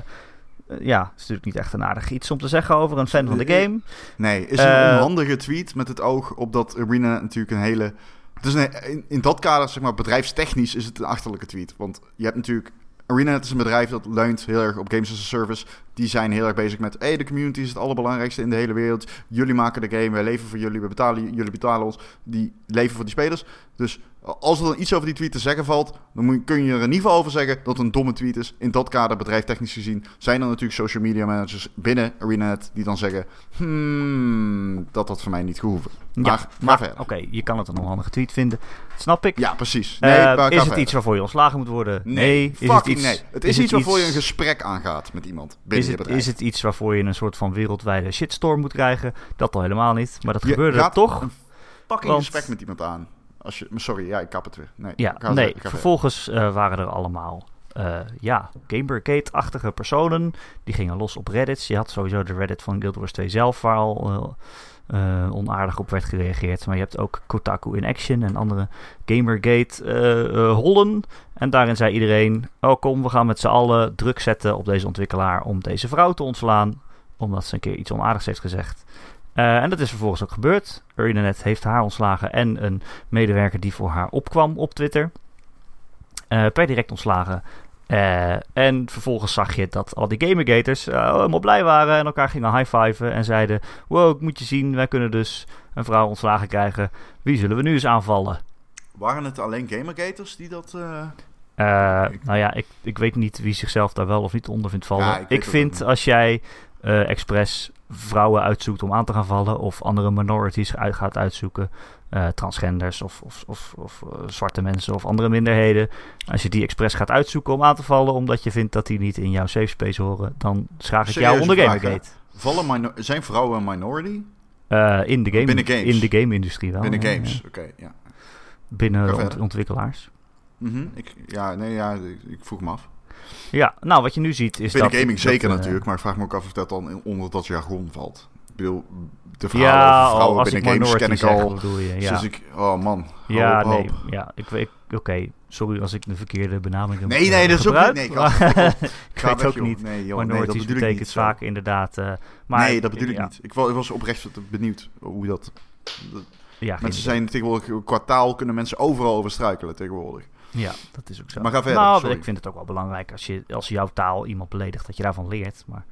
ja, het is natuurlijk niet echt een aardig iets om te zeggen over een fan van de game. Nee, is een Eh, onhandige tweet met het oog op dat Arena natuurlijk een hele... Is een, in, in dat kader, zeg maar, bedrijfstechnisch is het een achterlijke tweet. Want je hebt natuurlijk... ArenaNet is een bedrijf dat leunt heel erg op Games as a Service. Die zijn heel erg bezig met... hey, de community is het allerbelangrijkste in de hele wereld. Jullie maken de game, wij leven voor jullie, we betalen, jullie betalen ons. Die leven voor die spelers. Dus als er dan iets over die tweet te zeggen valt... dan moet, kun je er in ieder geval over zeggen dat het een domme tweet is. In dat kader, bedrijftechnisch gezien... zijn er natuurlijk social media managers binnen ArenaNet... die dan zeggen... Hmm, dat had voor mij niet gehoeven. Maar, ja, ga maar verder. oké, je kan het een onhandige tweet vinden. Snap ik. Ja, precies. Eh, Nee, maar is het verder. iets waarvoor je ontslagen moet worden? Nee, Is het iets, nee. Het is, iets waarvoor je een gesprek aangaat met iemand binnen Is je het, bedrijf. is het iets waarvoor je een soort van wereldwijde shitstorm moet krijgen? Dat al helemaal niet. Maar dat Je gebeurde toch. een fucking Want- gesprek met iemand aan. Als je, maar sorry, ja, ik kap het weer. Nee, Ja, ik ga- nee. ik. Vervolgens eh, waren er allemaal eh ja, Gamergate-achtige personen. Die gingen los op Reddit. Je had sowieso de Reddit van Guild Wars 2 zelf, waar al eh, eh, onaardig op werd gereageerd. Maar je hebt ook Kotaku in Action en andere Gamergate-hollen. en daarin zei iedereen: Oh, kom, we gaan met z'n allen druk zetten op deze ontwikkelaar om deze vrouw te ontslaan. Omdat ze een keer iets onaardigs heeft gezegd. Eh, en dat is vervolgens ook gebeurd. ArenaNet heeft haar ontslagen en een medewerker die voor haar opkwam op Twitter. Eh, per direct ontslagen. Eh, en vervolgens zag je dat al die Gamergaters eh, helemaal blij waren en elkaar gingen high-fiven en zeiden: Wow, ik moet je zien, wij kunnen dus een vrouw ontslagen krijgen. Wie zullen we nu eens aanvallen? Waren het alleen Gamergaters die dat... Ik- nou ja, ik, ik weet niet wie zichzelf daar wel of niet onder vindt vallen. Ja, ik vind als jij eh expres vrouwen uitzoekt om aan te gaan vallen, of andere minorities uit gaat uitzoeken, eh, transgenders of, of, of, of eh, zwarte mensen of andere minderheden, als je die expres gaat uitzoeken om aan te vallen omdat je vindt dat die niet in jouw safe space horen, dan schaag ik jou onder? Gamergate. vallen zijn vrouwen een minority? Eh, in de game, in de game-industrie wel. Binnen ja, games, ja. oké, ja. Binnen ont- ontwikkelaars. Mhm, ik, ja, nee, ja, ik, ik vroeg me af. Ja, nou wat je nu ziet is Binnen dat... gaming dat, zeker eh, natuurlijk, maar ik vraag me ook af of dat dan onder dat jargon valt. Ik bedoel, de verhalen Ja, over vrouwen ik binnen games ken ik zeg, al. bedoel je. Ja, Dus ik, oh man, ja hoop, nee, hoop. ja, ik weet, oké, sorry als ik de verkeerde benaming heb Nee, eh, nee, dat is ook niet. Nee, ik ik weet weg, ook niet. Nee, joh, nee, dat ik betekent niet. zo. vaak inderdaad... eh, maar, nee, dat bedoel ik ja, niet. Ik wa- ik was oprecht benieuwd hoe dat... dat- Ja, mensen zijn tegenwoordig, kwartaal kunnen mensen overal over struikelen tegenwoordig. Ja, dat is ook zo. Maar ga verder, Nou, sorry. ik vind het ook wel belangrijk als, je, als jouw taal iemand beledigt, dat je daarvan leert. Maar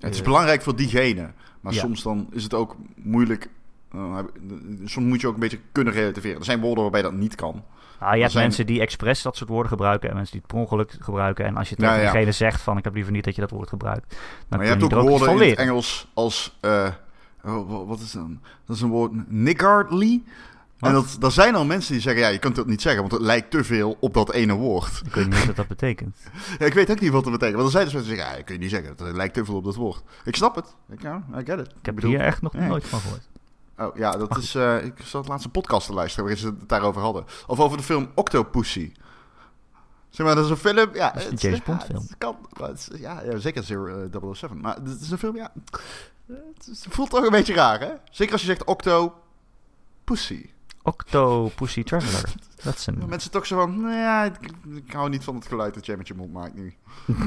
het is Eh, belangrijk voor diegene. Maar Ja. soms dan is het ook moeilijk. eh, soms moet je ook een beetje kunnen relativeren. Er zijn woorden waarbij dat niet kan. Ah, je hebt zijn- mensen die expres dat soort woorden gebruiken en mensen die het per ongeluk gebruiken. En als je tegen ja. diegene zegt van ik heb liever niet dat je dat woord gebruikt, dan maar je hebt ook woorden van in het. Engels als. eh, oh, wa- wat is dat? Dat is een woord. Niggardly. En dat, er zijn al mensen die zeggen: ja, je kunt dat niet zeggen, want het lijkt te veel op dat ene woord. Ik weet niet wat dat betekent. Ja, ik weet ook niet wat dat betekent. Want er zijn dus mensen die zeggen: ja, kun je niet zeggen, het lijkt te veel op dat woord. Ik snap het. Ik, ja, I get it. Ik heb bedoel- hier echt nog ja. nooit van gehoord. Oh ja, dat is. eh, ik zat laatst een podcast te luisteren waarin ze het daarover hadden. Of over de film Octopussy. Zeg maar, dat is een film. Ja, Dat is een James ja, Bond film. het kan, maar het is- ja, ja, zeker Zero, eh, 007. Maar het is een film, ja. Het, voelt toch een beetje raar, hè? Zeker als je zegt Octopussy. Octopussy Traveler. Dat is een... mensen toch zo van. Nou ja, ik, ik hou niet van het geluid dat jij met je mond maakt nu.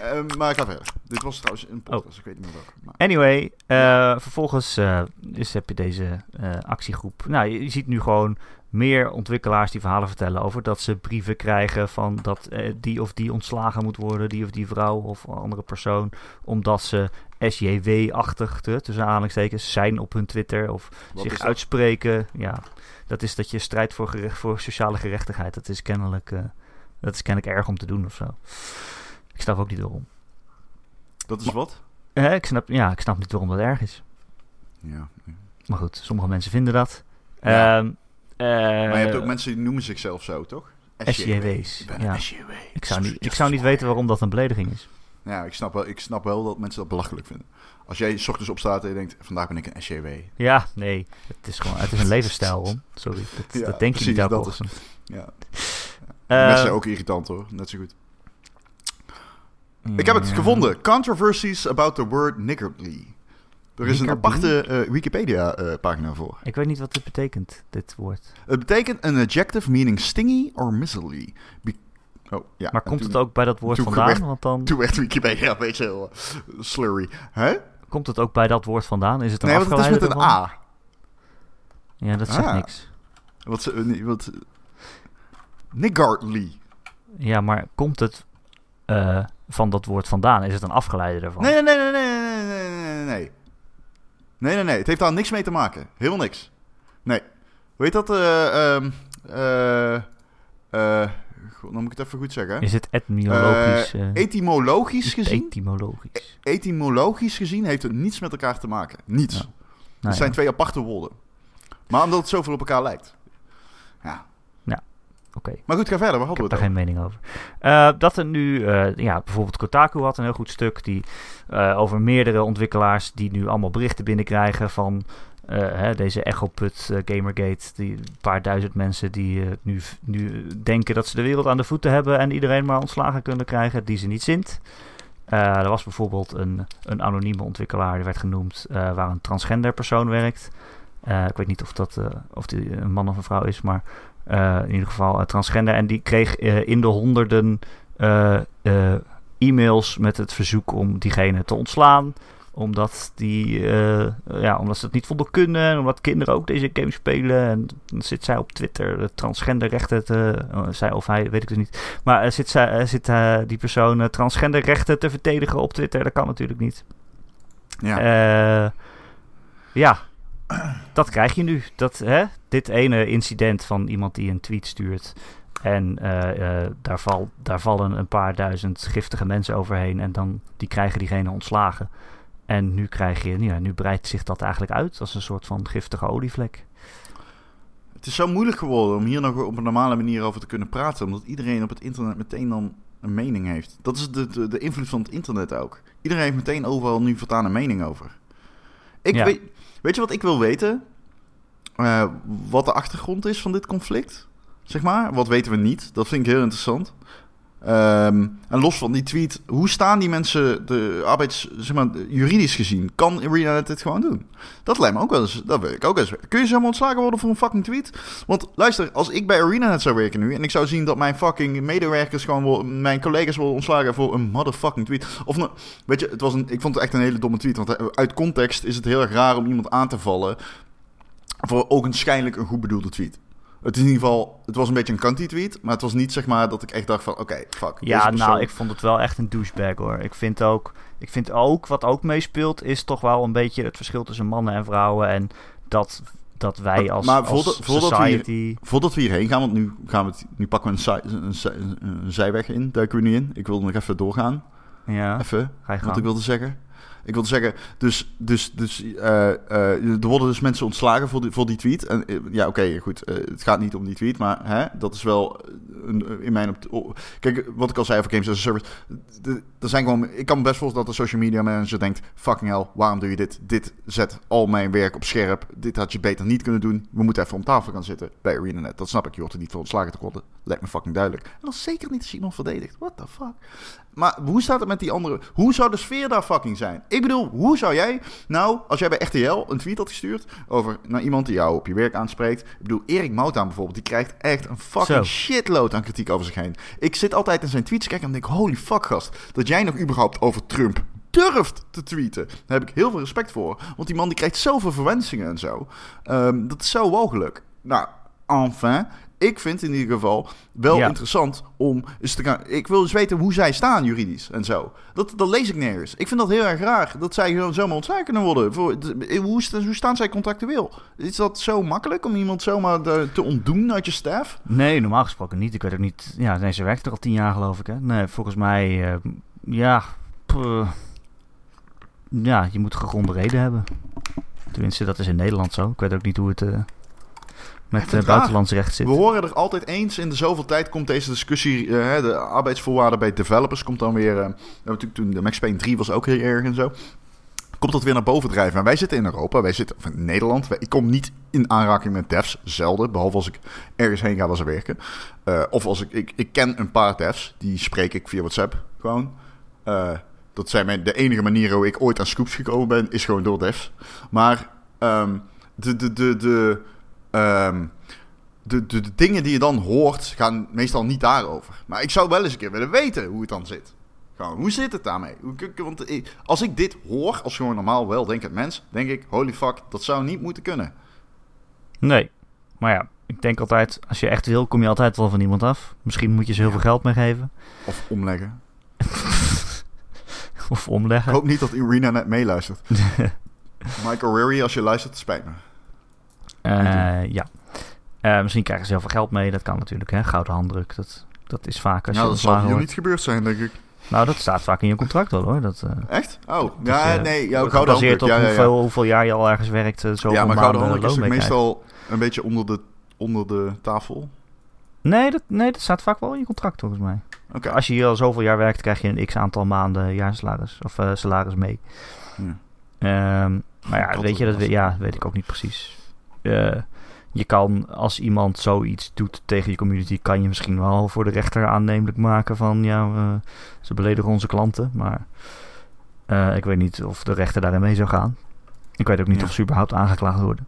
Ehm, maar ik ga verder. Dit was trouwens een podcast, ik weet niet meer welke. Maar, Anyway, eh, vervolgens eh, is, heb je deze eh, actiegroep. Nou, je, je ziet nu gewoon meer ontwikkelaars die verhalen vertellen over dat ze brieven krijgen van dat eh, die of die ontslagen moet worden, die of die vrouw of andere persoon, omdat ze SJW-achtig, tussen aanhalingstekens, zijn op hun Twitter of wat zich uitspreken. Ja, dat is dat je strijdt voor, gerecht, voor sociale gerechtigheid. Dat is kennelijk, eh, dat is kennelijk erg om te doen of zo. Ik snap ook niet waarom. Dat is wat? Eh, ik, snap, ja, ik snap niet waarom dat erg is. Ja. Maar goed, sommige mensen vinden dat. Ja. Ehm, eh, Maar je hebt ook mensen die noemen zichzelf zo, toch? SJW's. Ik Ja. SJW. Ik zou niet, ik zou niet weten waarom dat een belediging is. Ja, ik snap, wel, ik snap wel dat mensen dat belachelijk vinden. Als jij 's ochtends opstaat en je denkt, vandaag ben ik een SJW. Ja, nee. Het is gewoon het is een levensstijl, Ron. Sorry. Dat, Ja, dat denk je niet dat is-. Ja. Eh, mensen zijn ook irritant hoor, net zo goed. Ik heb het gevonden. Controversies about the word niggardly. Er is een aparte eh, Wikipedia-pagina voor. Ik weet niet wat dit betekent, dit woord. Het betekent een adjective meaning stingy or miserly. Be- Oh, ja. Maar komt het ook bij dat woord vandaan? Want dan... Toen werd Wikipedia een beetje eh, slurry. Hè? Komt het ook bij dat woord vandaan? Is het een nee, want het is met een? A. Ja, dat zegt ah. niks. Wat, eh, wat, Niggardly. Ja, maar komt het eh, van dat woord vandaan? Is het een afgeleide ervan? Nee, nee, nee, nee, nee, nee, nee, nee. Nee, nee, nee. Het heeft daar niks mee te maken. Heel niks. Nee. Weet dat? eh uh, um, uh, god, dan moet ik het even goed zeggen. Is het etymologisch? eh, Etymologisch is het gezien, etymologisch. etymologisch gezien heeft het niets met elkaar te maken. Niets. Ja. Het Nou zijn ja, twee aparte woorden. Maar omdat het zoveel op elkaar lijkt. Ja. Oké. Maar goed, ga verder. Waar Ik hadden heb we daar het geen mening over. Eh, dat er nu, eh, ja, bijvoorbeeld Kotaku had een heel goed stuk die, eh, over meerdere ontwikkelaars die nu allemaal berichten binnenkrijgen van eh, hè, deze Echoput eh, Gamergate. Die paar duizend mensen die eh, nu, nu denken dat ze de wereld aan de voeten hebben en iedereen maar ontslagen kunnen krijgen die ze niet zint. Eh, er was bijvoorbeeld een, een anonieme ontwikkelaar, die werd genoemd, eh, waar een transgender persoon werkt. Eh, ik weet niet of dat eh, of die een man of een vrouw is, maar eh, in ieder geval eh, transgender. En die kreeg eh, in de honderden eh, eh, e-mails met het verzoek om diegene te ontslaan. Omdat, die, eh, ja, omdat ze het niet vonden kunnen. En omdat kinderen ook deze game spelen. En dan zit zij op Twitter de transgenderrechten te... eh, zij of hij, weet ik dus niet. Maar eh, zit, zij, eh, zit die persoon transgenderrechten te verdedigen op Twitter? Dat kan natuurlijk niet. Ja. Ja, dat krijg je nu. Dat, hè, dit ene incident van iemand die een tweet stuurt. En daar, val, daar vallen een paar duizend giftige mensen overheen. En dan die krijgen diegene ontslagen. En nu krijg je, ja, nu breidt zich dat eigenlijk uit als een soort van giftige olievlek. Het is zo moeilijk geworden om hier nog op een normale manier over te kunnen praten. Omdat iedereen op het internet meteen dan een mening heeft. Dat is de, de, de invloed van het internet ook. Iedereen heeft meteen overal nu voortaan een mening over. Ik Ja. weet, weet je wat ik wil weten? Eh, wat de achtergrond is van dit conflict? Zeg maar. Wat weten we niet? Dat vind ik heel interessant. Ehm, en los van die tweet, hoe staan die mensen de arbeids, zeg maar, juridisch gezien? Kan ArenaNet dit gewoon doen? Dat lijkt me ook wel eens, dat wil ik ook eens. Kun je zomaar ontslagen worden voor een fucking tweet? Want luister, als ik bij ArenaNet zou werken nu en ik zou zien dat mijn fucking medewerkers gewoon, mijn collega's worden ontslagen voor een motherfucking tweet. Of nou, weet je, het was een, ik vond het echt een hele domme tweet, want eh, uit context is het heel erg raar om iemand aan te vallen voor ogenschijnlijk een goed bedoelde tweet. Het is in ieder geval, het was een beetje een kanty tweet, maar het was niet zeg maar dat ik echt dacht van, oké, fuck. Ja, persoon- nou, ik vond het wel echt een douchebag hoor. Ik vind ook, ik vind ook, wat ook meespeelt, is toch wel een beetje het verschil tussen mannen en vrouwen. En dat, dat wij Maar- als, maar als voordat- voordat we hier- society... Voordat we hierheen gaan, want nu, gaan we het, nu pakken we een, zij- een, zij- een zijweg in, duiken we nu in. Ik wil nog even doorgaan. Ja, Even, wat ik wilde zeggen. Ik wilde zeggen, dus, dus, dus eh, eh, er worden dus mensen ontslagen voor die, voor die tweet. En, eh, ja, oké, goed. het gaat niet om die tweet, maar hè, dat is wel een, in mijn... oh, kijk, wat ik al zei over Games as a Service. Er zijn gewoon, ik kan best voorstellen dat de social media manager denkt... Fucking hell, waarom doe je dit? Dit zet al mijn werk op scherp. Dit had je beter niet kunnen doen. We moeten even om tafel gaan zitten bij ArenaNet. Dat snap ik. Je hoort er niet voor ontslagen te worden. Lijkt me fucking duidelijk. En dan zeker niet als iemand verdedigt. What the fuck? Maar hoe staat het met die andere... Hoe zou de sfeer daar fucking zijn? Ik bedoel, hoe zou jij... Nou, als jij bij RTL een tweet had gestuurd... over naar iemand die jou op je werk aanspreekt... Ik bedoel, Erik Moutaan bijvoorbeeld... die krijgt echt een fucking Zo. shitload aan kritiek over zich heen. Ik zit altijd in zijn tweets te kijken en denk... Holy fuck, gast. Dat jij nog überhaupt over Trump durft te tweeten. Daar heb ik heel veel respect voor. Want die man die krijgt zoveel verwensingen en zo. Ehm, dat is zo mogelijk. Nou, enfin... Ik vind in ieder geval wel Ja. interessant om eens te gaan. Ik wil eens weten hoe zij staan juridisch en zo. Dat, dat lees ik nergens. Ik vind dat heel erg raar dat zij gewoon zomaar ontslagen kunnen worden. Voor, de- hoe, hoe staan zij contractueel? Is dat zo makkelijk om iemand zomaar te ontdoen uit je staf? Nee, normaal gesproken niet. Ik weet ook niet... Ja, nee, ze werkt er al tien jaar geloof ik, hè? Nee, volgens mij... eh, ja... ja, je moet gegronde reden hebben. Tenminste, dat is in Nederland zo. Ik weet ook niet hoe het... eh, met het raar. buitenlands recht zit. We horen er altijd eens in de zoveel tijd komt deze discussie. eh, de arbeidsvoorwaarden bij developers komt dan weer. eh, natuurlijk toen de Max Payne 3 was ook heel erg en zo. Komt dat weer naar boven drijven. En wij zitten in Europa, wij zitten of in Nederland. Wij- Ik kom niet in aanraking met devs, zelden. Behalve als ik ergens heen ga waar ze werken. Eh, of als ik, ik, ik ken een paar devs, die spreek ik via WhatsApp gewoon. Eh, dat zijn mijn, de enige manieren hoe ik ooit aan scoops gekomen ben, is gewoon door devs. Maar ehm, de, de, de, de, ehm, de, de, de dingen die je dan hoort, gaan meestal niet daarover. Maar ik zou wel eens een keer willen weten hoe het dan zit. Gewoon, hoe zit het daarmee? Want ik- als ik dit hoor, als gewoon normaal weldenkend mens, denk ik, holy fuck, dat zou niet moeten kunnen. Nee. Maar ja, ik denk altijd... Als je echt wil, kom je altijd wel van iemand af. Misschien moet je ze heel veel geld meegeven. Of omleggen. Of Ik omleggen. hoop niet dat Irina net meeluistert. Michael Rary, als je luistert, spijt me. Eh, ja. Eh, misschien krijgen ze heel veel geld mee. Dat kan natuurlijk, hè. Gouden handdruk. Dat, dat is vaak als je Nou, dat zal ontslagen hier wordt. niet gebeurd zijn, denk ik. Nou, dat staat vaak in je contract wel, hoor. Dat, eh, Echt? Oh, dat, ja, nee. Ja, wordt gouden op Ja, ja, ja. Hoeveel, hoeveel jaar je al ergens werkt. zoveel Ja, maar gouden handdoek is meestal een beetje onder de, onder de tafel. Nee dat, nee, dat staat vaak wel in je contract, volgens mij. Oké. Als je hier al zoveel jaar werkt, krijg je een x aantal maanden jaarsalaris. Of eh, salaris mee. Ja. Ehm, maar ja, weet je, dat we- ja, weet ik ook niet precies. Eh, je kan, als iemand zoiets doet tegen je community, kan je misschien wel voor de rechter aannemelijk maken van, ja, ze beledigen onze klanten. Maar eh, ik weet niet of de rechter daarin mee zou gaan. Ik weet ook niet Ja. of ze überhaupt aangeklaagd worden.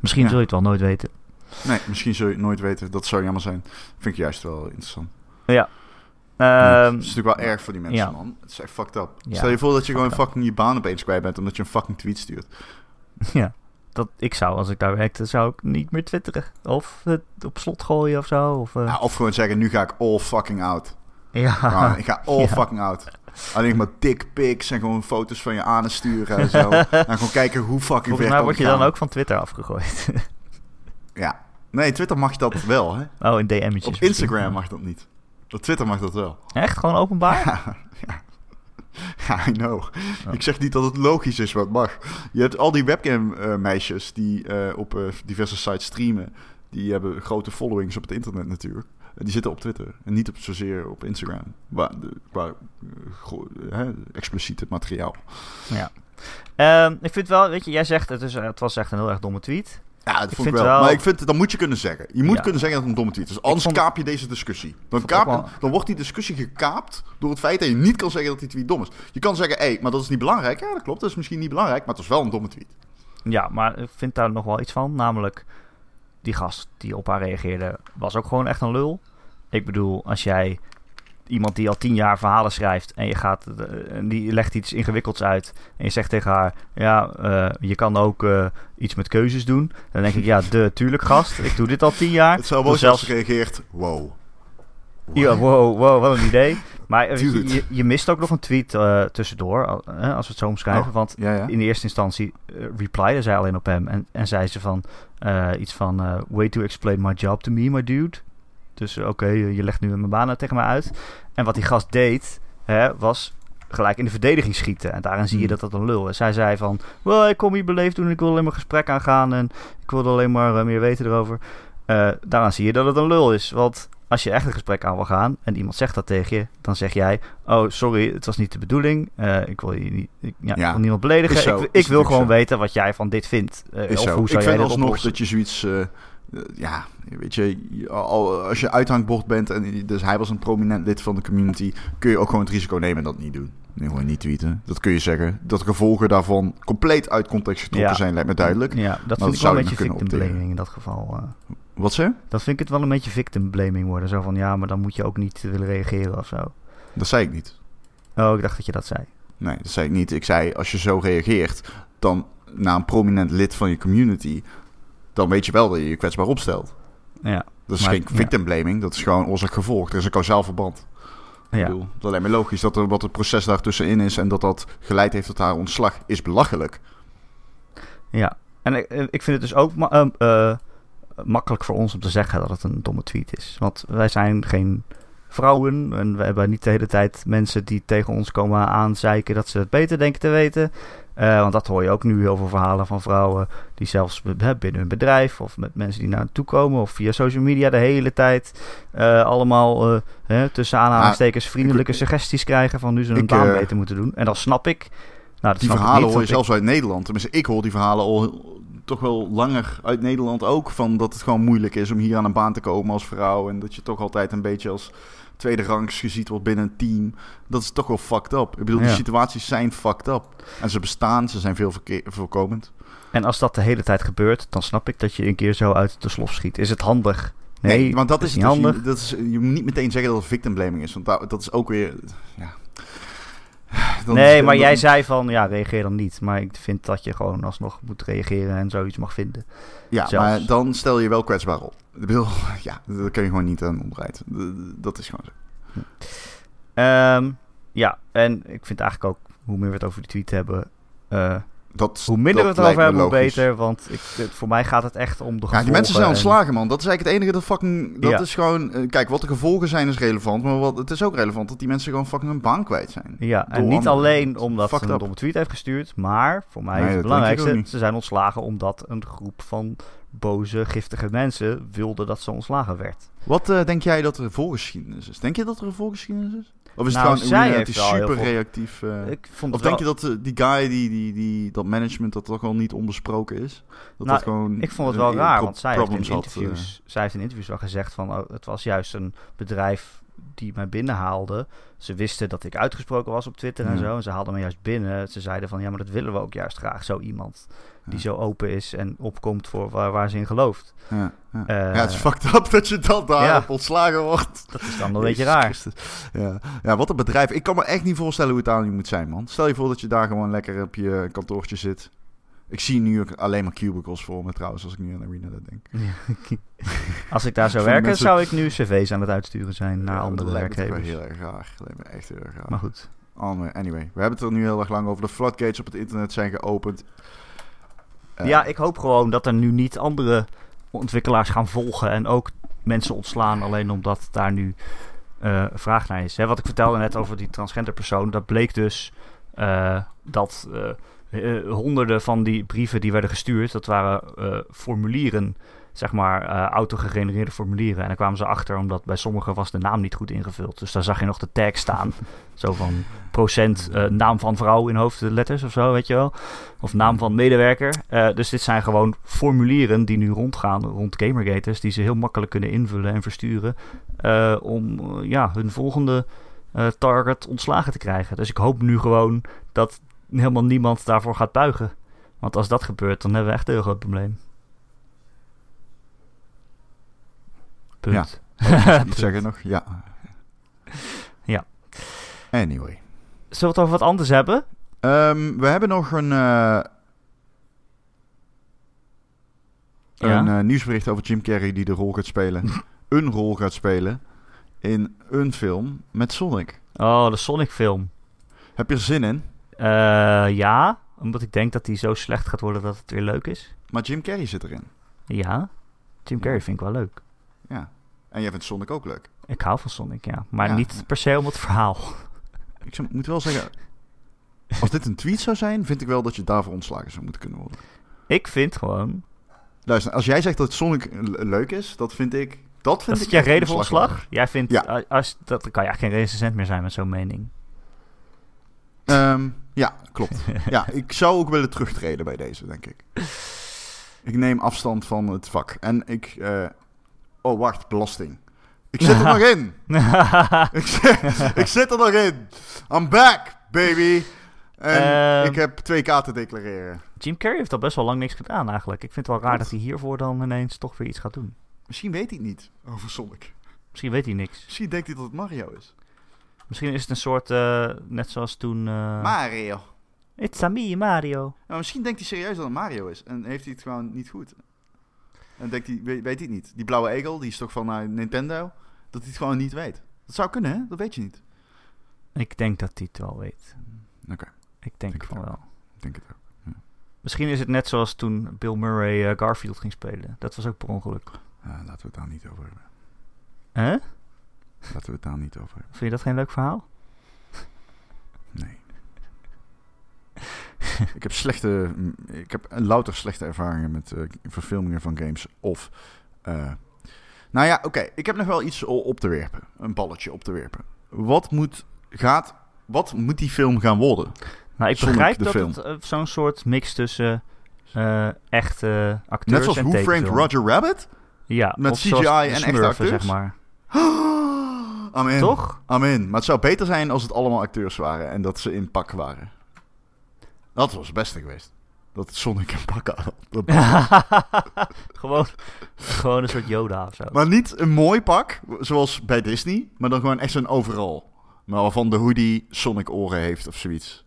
Misschien Ja. zul je het wel nooit weten. Nee, misschien zul je het nooit weten. Dat zou jammer zijn. Vind ik juist wel interessant. Ja. Ja, Ehm, het is natuurlijk wel erg voor die mensen, ja. man. Het is echt fucked up. Ja, Stel je voor dat je gewoon fucking je baan opeens kwijt bent... omdat je een fucking tweet stuurt. Ja, dat ik zou, als ik daar werkte, zou ik niet meer twitteren. Of het op slot gooien of zo. Of, eh, Ja, of gewoon zeggen, nu ga ik all fucking out. ja. Ik ga all Ja. fucking out. Alleen maar dick pics en gewoon foto's van je anus sturen en zo. en gewoon kijken hoe fucking Volgens mij word je dan ook van Twitter afgegooid. Ja. Nee, Twitter mag dat wel, hè. oh, in DM'tjes. Op misschien. Instagram mag dat niet. Op Twitter mag dat wel. Echt? Gewoon openbaar? Ja, ja. Ja, I know. Ja. Ik zeg niet dat het logisch is wat mag. Je hebt al die webcam eh, meisjes die eh, op eh, diverse sites streamen. Die hebben grote followings op het internet natuurlijk. En die zitten op Twitter. En niet op, zozeer op Instagram. Eh, gro- hè, expliciete materiaal. ja. Ehm, ik vind wel, weet je, jij zegt het, is, het was echt een heel erg domme tweet. Ja, dat Ik vond ik wel. wel- Maar ik vind, dat moet je kunnen zeggen. Je moet Ja. kunnen zeggen dat het een domme tweet is. Anders vond- kaap je deze discussie. Dan, kaap, wel- dan wordt die discussie gekaapt door het feit dat je niet kan zeggen dat die tweet dom is. Je kan zeggen, hé, maar dat is niet belangrijk. Ja, dat klopt. Dat is misschien niet belangrijk, maar het is wel een domme tweet. Ja, maar ik vind daar nog wel iets van. Namelijk, die gast die op haar reageerde, was ook gewoon echt een lul. Ik bedoel, als jij iemand die al tien jaar verhalen schrijft en je gaat, eh, en die legt iets ingewikkelds uit en je zegt tegen haar, ja, eh, je kan ook eh, iets met keuzes doen. Dan denk ik, ja, de, tuurlijk gast, ik doe dit al tien jaar. Het zou wel zelfs zelfs, gereageerd, wow. ja, wow, wow, wat een idee. Maar je, je mist ook nog een tweet tussendoor, al- als we het zo omschrijven. Oh, Want Ja, ja. in de eerste instantie uh, replyde zij alleen op hem. En, en zei ze van iets van... way to explain my job to me, my dude. Dus oké, je legt nu mijn banen tegen mij uit. En wat die gast deed, hè, was gelijk in de verdediging schieten. En daarin zie je Hmm. dat dat een lul is. Hij zei van... Well, ik kom hier beleefd doen. Ik wil alleen maar gesprek aangaan. En ik wilde alleen maar eh, meer weten erover. Eh daaraan zie je dat het een lul is. Want als je echt een gesprek aan wil gaan... en iemand zegt dat tegen je... dan zeg jij... Oh, sorry, het was niet de bedoeling. Eh, ik wil je niet... Ik, ja, Ja, ik wil niemand beledigen. zo, ik, wil gewoon zo. weten wat jij van dit vindt. Is of zo. hoe zou ik jij vind alsnog oplossen? dat je zoiets... ja, weet je, je- al- als je uithangbord bent en dus hij was een prominent lid van de community, kun je ook gewoon het risico nemen en dat niet doen. Nee, gewoon niet tweeten. Dat kun je zeggen. Dat gevolgen daarvan compleet uit context getrokken Ja. zijn, lijkt me duidelijk. Ja, dat vind ik wel een je beetje victim blaming in dat geval. eh. Wat zeg? dat vind ik het wel een beetje victim blaming worden. Zo van, ja, maar dan moet je ook niet willen reageren of zo. Dat zei ik niet. Oh, ik dacht dat je dat zei. Nee, dat zei ik niet. Ik zei, als je zo reageert, dan naar een prominent lid van je community, dan weet je wel dat je je kwetsbaar opstelt. Ja, Dat is Maar- geen victim blaming, dat is gewoon oorzaak-gevolg. Er is een kausaal verband. Ik ja. bedoel, dat lijkt me logisch dat er wat het proces daartussenin is en dat dat geleid heeft tot haar ontslag, is belachelijk. ja. En ik, eh, ik vind het dus ook ma- ehm, eh, makkelijk voor ons om te zeggen dat het een domme tweet is. Want wij zijn geen vrouwen en we hebben niet de hele tijd mensen die tegen ons komen aanzeiken dat ze het beter denken te weten. Eh, want dat hoor je ook nu heel veel verhalen van vrouwen die zelfs binnen hun bedrijf of met mensen die naar hen toe komen of via social media de hele tijd eh, allemaal eh, hè, tussen aanhalingstekens vriendelijke ik- suggesties krijgen van nu ze hun ik, baan beter moeten doen. En dan snap ik. Nou, dat Die snap ik verhalen niet, hoor je ik- zelfs uit Nederland. Tenminste, ik hoor die verhalen al toch wel langer uit Nederland ook. Van dat het gewoon moeilijk is om hier aan een baan te komen als vrouw. En dat je toch altijd een beetje als tweede rangs gezien wordt binnen een team. Dat is toch wel fucked up. Ik bedoel, die Ja. situaties zijn fucked up. En ze bestaan, ze zijn veel voorkomend. En als dat de hele tijd gebeurt, dan snap ik dat je een keer zo uit de slof schiet. Is het handig? Nee, want dat is, niet dus. handig. Je, dat is. Je moet niet meteen zeggen dat het victim blaming is. Want dat, dat is ook weer... Ja. Dan nee, maar dan- jij zei van, ja, reageer dan niet. Maar ik vind dat je gewoon alsnog moet reageren en zoiets mag vinden. Ja, zelfs. maar dan stel je wel kwetsbaar op. Ik bedoel, ja, dat kun je gewoon niet aan onderuit. Dat is gewoon zo. Ehm, ja, en ik vind eigenlijk ook, hoe meer we het over die tweet hebben, eh, Dat, hoe minder we het me hebben, hoe beter. Want ik, voor mij gaat het echt om de Ja, gevolgen. die mensen zijn en- ontslagen, man. Dat is eigenlijk het enige dat fucking... Dat Ja. is gewoon... eh, Kijk, wat de gevolgen zijn is relevant. Maar wat, het is ook relevant dat die mensen gewoon fucking hun baan kwijt zijn. Ja, door en niet alleen omdat ze een domme tweet heeft gestuurd, maar voor mij Nee, is het belangrijkste, ze zijn ontslagen omdat een groep van boze, giftige mensen wilde dat ze ontslagen werd. Wat eh, denk jij dat er een voorgeschiedenis is? Denk je dat er een voorgeschiedenis is? Of is Nou, het gewoon heel super reactief? Ik vond of denk je dat eh, die guy, die, die, die, dat management, dat toch wel niet onbesproken is? Dat Nou, dat gewoon Ik vond het wel raar, want zij heeft, in problems had, eh. interviews, zij heeft in interviews wel gezegd van oh, het was juist een bedrijf die mij binnenhaalde. Ze wisten dat ik uitgesproken was op Twitter en Ja. zo. En ze haalden me juist binnen. Ze zeiden van ja, maar dat willen we ook juist graag. Zo iemand die Ja. zo open is en opkomt voor waar, waar ze in gelooft. Ja, ja. Eh, ja, het is fucked up dat je dan daarop ontslagen wordt. Dat is dan een beetje raar. Ja. ja, wat een bedrijf. Ik kan me echt niet voorstellen hoe het aan moet zijn, man. Stel je voor dat je daar gewoon lekker op je kantoortje zit. Ik zie nu ook alleen maar cubicles voor me trouwens, als ik nu aan Arena dat denk. Als ik daar zou werken, mensen- zou ik nu cv's aan het uitsturen zijn naar Ja, andere dat lijkt me werkgevers. heel erg raar. Dat lijkt me echt heel erg raar. Maar goed. Anyway, anyway, we hebben het er nu heel erg lang over. De floodgates op het internet zijn geopend. Eh, ja, ik hoop gewoon dat er nu niet andere ontwikkelaars gaan volgen en ook mensen ontslaan alleen omdat daar nu eh, vraag naar is. Hè, wat ik vertelde net over die transgender persoon, dat bleek dus eh, dat eh, eh, honderden van die brieven die werden gestuurd, dat waren eh, formulieren, zeg maar eh autogegenereerde formulieren. En daar kwamen ze achter omdat bij sommigen was de naam niet goed ingevuld. Dus daar zag je nog de tag staan. Zo van procent naam van vrouw in hoofdletters of zo, weet je wel. Of naam van medewerker. Dus dit zijn gewoon formulieren die nu rondgaan rond Gamergaters. Die ze heel makkelijk kunnen invullen en versturen. om ja, hun volgende target ontslagen te krijgen. Dus ik hoop nu gewoon dat helemaal niemand daarvoor gaat buigen. Want als dat gebeurt, dan hebben we echt een heel groot probleem. Punt. Iets zeggen nog? Ja. Ja. Anyway. Zullen we het over wat anders hebben? Ehm, we hebben nog een, eh, Ja. een eh, nieuwsbericht over Jim Carrey die de rol gaat spelen. een rol gaat spelen in een film met Sonic. Oh, de Sonic film. Heb je er zin in? Eh, ja, omdat ik denk dat die zo slecht gaat worden dat het weer leuk is. Maar Jim Carrey zit erin. Ja, Jim Carrey vind ik wel leuk. Ja. En jij vindt Sonic ook leuk. Ik hou van Sonic, ja. Maar Ja. niet per se om het verhaal. Ik zou- moet wel zeggen, als dit een tweet zou zijn, vind ik wel dat je daarvoor ontslagen zou moeten kunnen worden. Ik vind gewoon... Luister, als jij zegt dat Sonic le- leuk is, dat vind ik... Dat vind Dat is ik je echt reden voor ontslag? Jij vindt... Ja. Als, dat kan je eigenlijk geen recensent meer zijn met zo'n mening. Ehm, ja, klopt. Ja, ik zou ook willen terugtreden bij deze, denk ik. Ik neem afstand van het vak. En ik... eh, oh, wacht, belasting. Ik zit er nog in. Ik zit, ik zit er nog in. I'm back, baby. En Ehm. ik heb twee k te declareren. Jim Carrey heeft al best wel lang niks gedaan eigenlijk. Ik vind het wel raar dat hij hiervoor dan ineens toch weer iets gaat doen. Misschien weet hij het niet over Sonic. Misschien weet hij niks. Misschien denkt hij dat het Mario is. Misschien is het een soort, eh, net zoals toen... eh Mario. It's a me, Mario. Nou, misschien denkt hij serieus dat het Mario is. En heeft hij het gewoon niet goed. En denkt hij, weet, weet hij het niet. Die blauwe egel, die is toch van eh, Nintendo? Dat hij het gewoon niet weet. Dat zou kunnen, hè? Dat weet je niet. Ik denk dat hij het wel weet. Oké, Ik denk Denk het van wel. ik denk het ook. Misschien is het net zoals toen Bill Murray Garfield ging spelen. Dat was ook per ongeluk. Laten we het daar niet over hebben. Hè? Laten we het daar niet over hebben. Vind je dat geen leuk verhaal? Nee. ik heb slechte... Ik heb louter slechte ervaringen met eh, verfilmingen van games. Of... eh, nou ja, oké. Ik heb nog wel iets op te werpen. Een balletje op te werpen. Wat moet... Gaat... Wat moet die film gaan worden? Nou, ik begrijp dat film. het eh, zo'n soort mix tussen echte acteurs Net zoals en Who Framed. Roger Rabbit? Ja, Met CGI en echte acteurs? zeg maar. Amen. Toch? Amen. Maar het zou beter zijn als het allemaal acteurs waren en dat ze in pak waren. Dat was het beste geweest. Dat Sonic een pak had. Gewoon, gewoon een soort Yoda of zo. Maar niet een mooi pak, zoals bij Disney, maar dan gewoon echt zo'n overal. Maar waarvan de hoodie Sonic oren heeft of zoiets.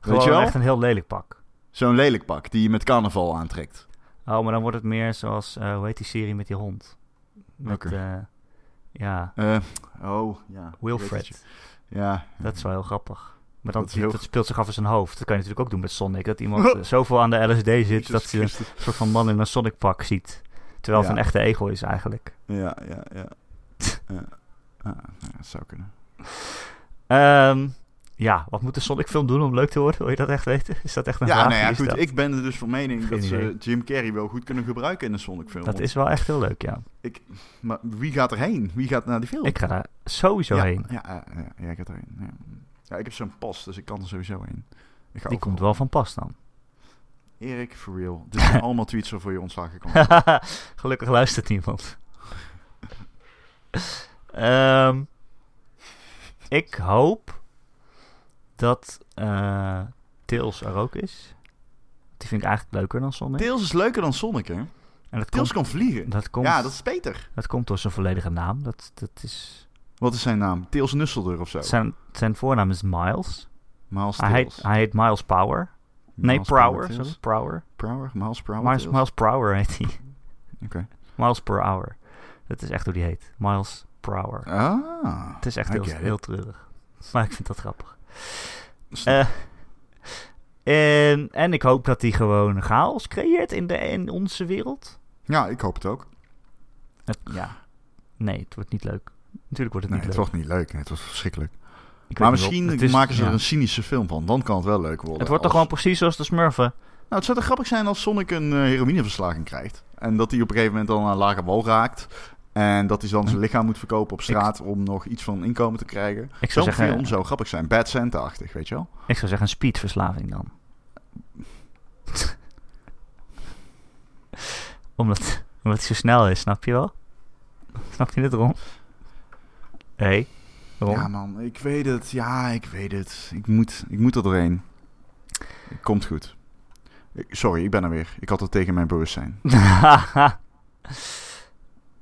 gewoon Weet je wel? echt een heel lelijk pak. Zo'n lelijk pak die je met carnaval aantrekt. Oh, maar dan wordt het meer zoals, eh, hoe heet die serie met die hond? Met, eh, ja, Eh, oh, ja. Het. Wilfred. Ja. Dat is wel heel grappig. Maar dan, Dat heel- dat speelt zich af in zijn hoofd. Dat kan je natuurlijk ook doen met Sonic. Dat iemand eh, zoveel aan de LSD zit dat je een soort van man in een Sonic pak ziet. Terwijl het Ja. een echte ego is eigenlijk. Ja, ja, ja. ja. Ah, dat zou kunnen. Ehm, ja, wat moet de Sonic film doen om leuk te worden? Wil je dat echt weten? Is dat echt een Ja, vraag nou ja, goed. Ik ben er dus van mening Geen dat ze. Jim Carrey wel goed kunnen gebruiken in een Sonic film. Dat is wel echt heel leuk, ja. Maar wie gaat erheen? Wie gaat naar die film? Ik ga daar sowieso ja, heen. Ja, ja, ja, ja, ik ga erheen. Ja. ja, ik heb zo'n pas, dus ik kan er sowieso heen. Ik ga Die komt wel van pas dan. Erik, for real. Dit zijn allemaal tweets waarvoor je ontslagen kan. Gelukkig luistert niemand. Ehm, ik hoop dat eh Tails er ook is. Die vind ik eigenlijk leuker dan Sonic. Tails is leuker dan Sonic, hè? en dat Tails komt, kan vliegen. dat, komt, Ja, dat is beter. dat komt door zijn volledige naam. Dat, dat is, Wat is zijn naam? Tails Nusselder of zo? zijn, zijn voornaam is Miles. Miles Hij heet, hij heet Miles Power. Nee, Miles Prower. Sorry, Prower. Prower? Miles Prower Miles, Tails? Miles Prower heet hij. Oké. Miles per hour. Dat is echt hoe die heet. Miles per hour. Ah. Het is echt heel, heel treurig. Maar ik vind dat grappig. Eh, en, en ik hoop dat hij gewoon chaos creëert in, de, in onze wereld. ja, ik hoop het ook. Het- ja. Nee, het wordt niet leuk. Natuurlijk wordt het Nee, niet het leuk. wordt niet leuk. Nee, het wordt verschrikkelijk. Ik Maar misschien. Het is- maken ze er ja. een cynische film van. Dan kan het wel leuk worden. Het wordt toch gewoon precies zoals de Smurfen. Nou, het zou toch grappig zijn als Sonic een eh, heroïneverslaging krijgt. En dat hij op een gegeven moment dan aan een lage wal raakt. En dat hij dan zijn lichaam moet verkopen op straat om nog iets van inkomen te krijgen. Ik zou zeggen, film zou grappig zijn. Bad Santa-achtig, weet je wel? ik zou zeggen een speedverslaving dan. omdat, omdat hij zo snel is, snap je wel? Snap je het, Ron? Hé, hey, Ron? Ja, man, ik weet het. Ja, ik weet het. Ik moet, ik moet er doorheen. Komt goed. Sorry, ik ben er weer. Ik had het tegen mijn bewustzijn.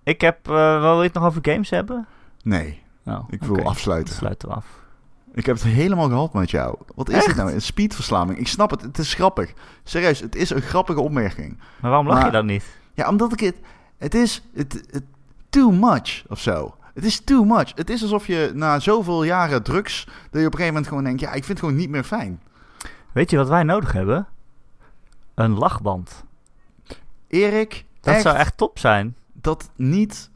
ik heb... eh wil je het nog over games hebben? Nee, Nou, ik wil afsluiten. sluiten we af. Ik heb het helemaal gehad met jou. Wat is Echt? dit nou? Een speedverslaving. Ik snap het. Het is grappig. Serieus, het is een grappige opmerking. Maar waarom lach Maar- je dan niet? Ja, omdat ik het... Het is... Het, het, too much of zo. Het is too much. Het is alsof je na zoveel jaren drugs... dat je op een gegeven moment gewoon denkt... ja, ik vind het gewoon niet meer fijn. Weet je wat wij nodig hebben? Een lachband. Erik, Dat echt, zou echt top zijn. Dat niet...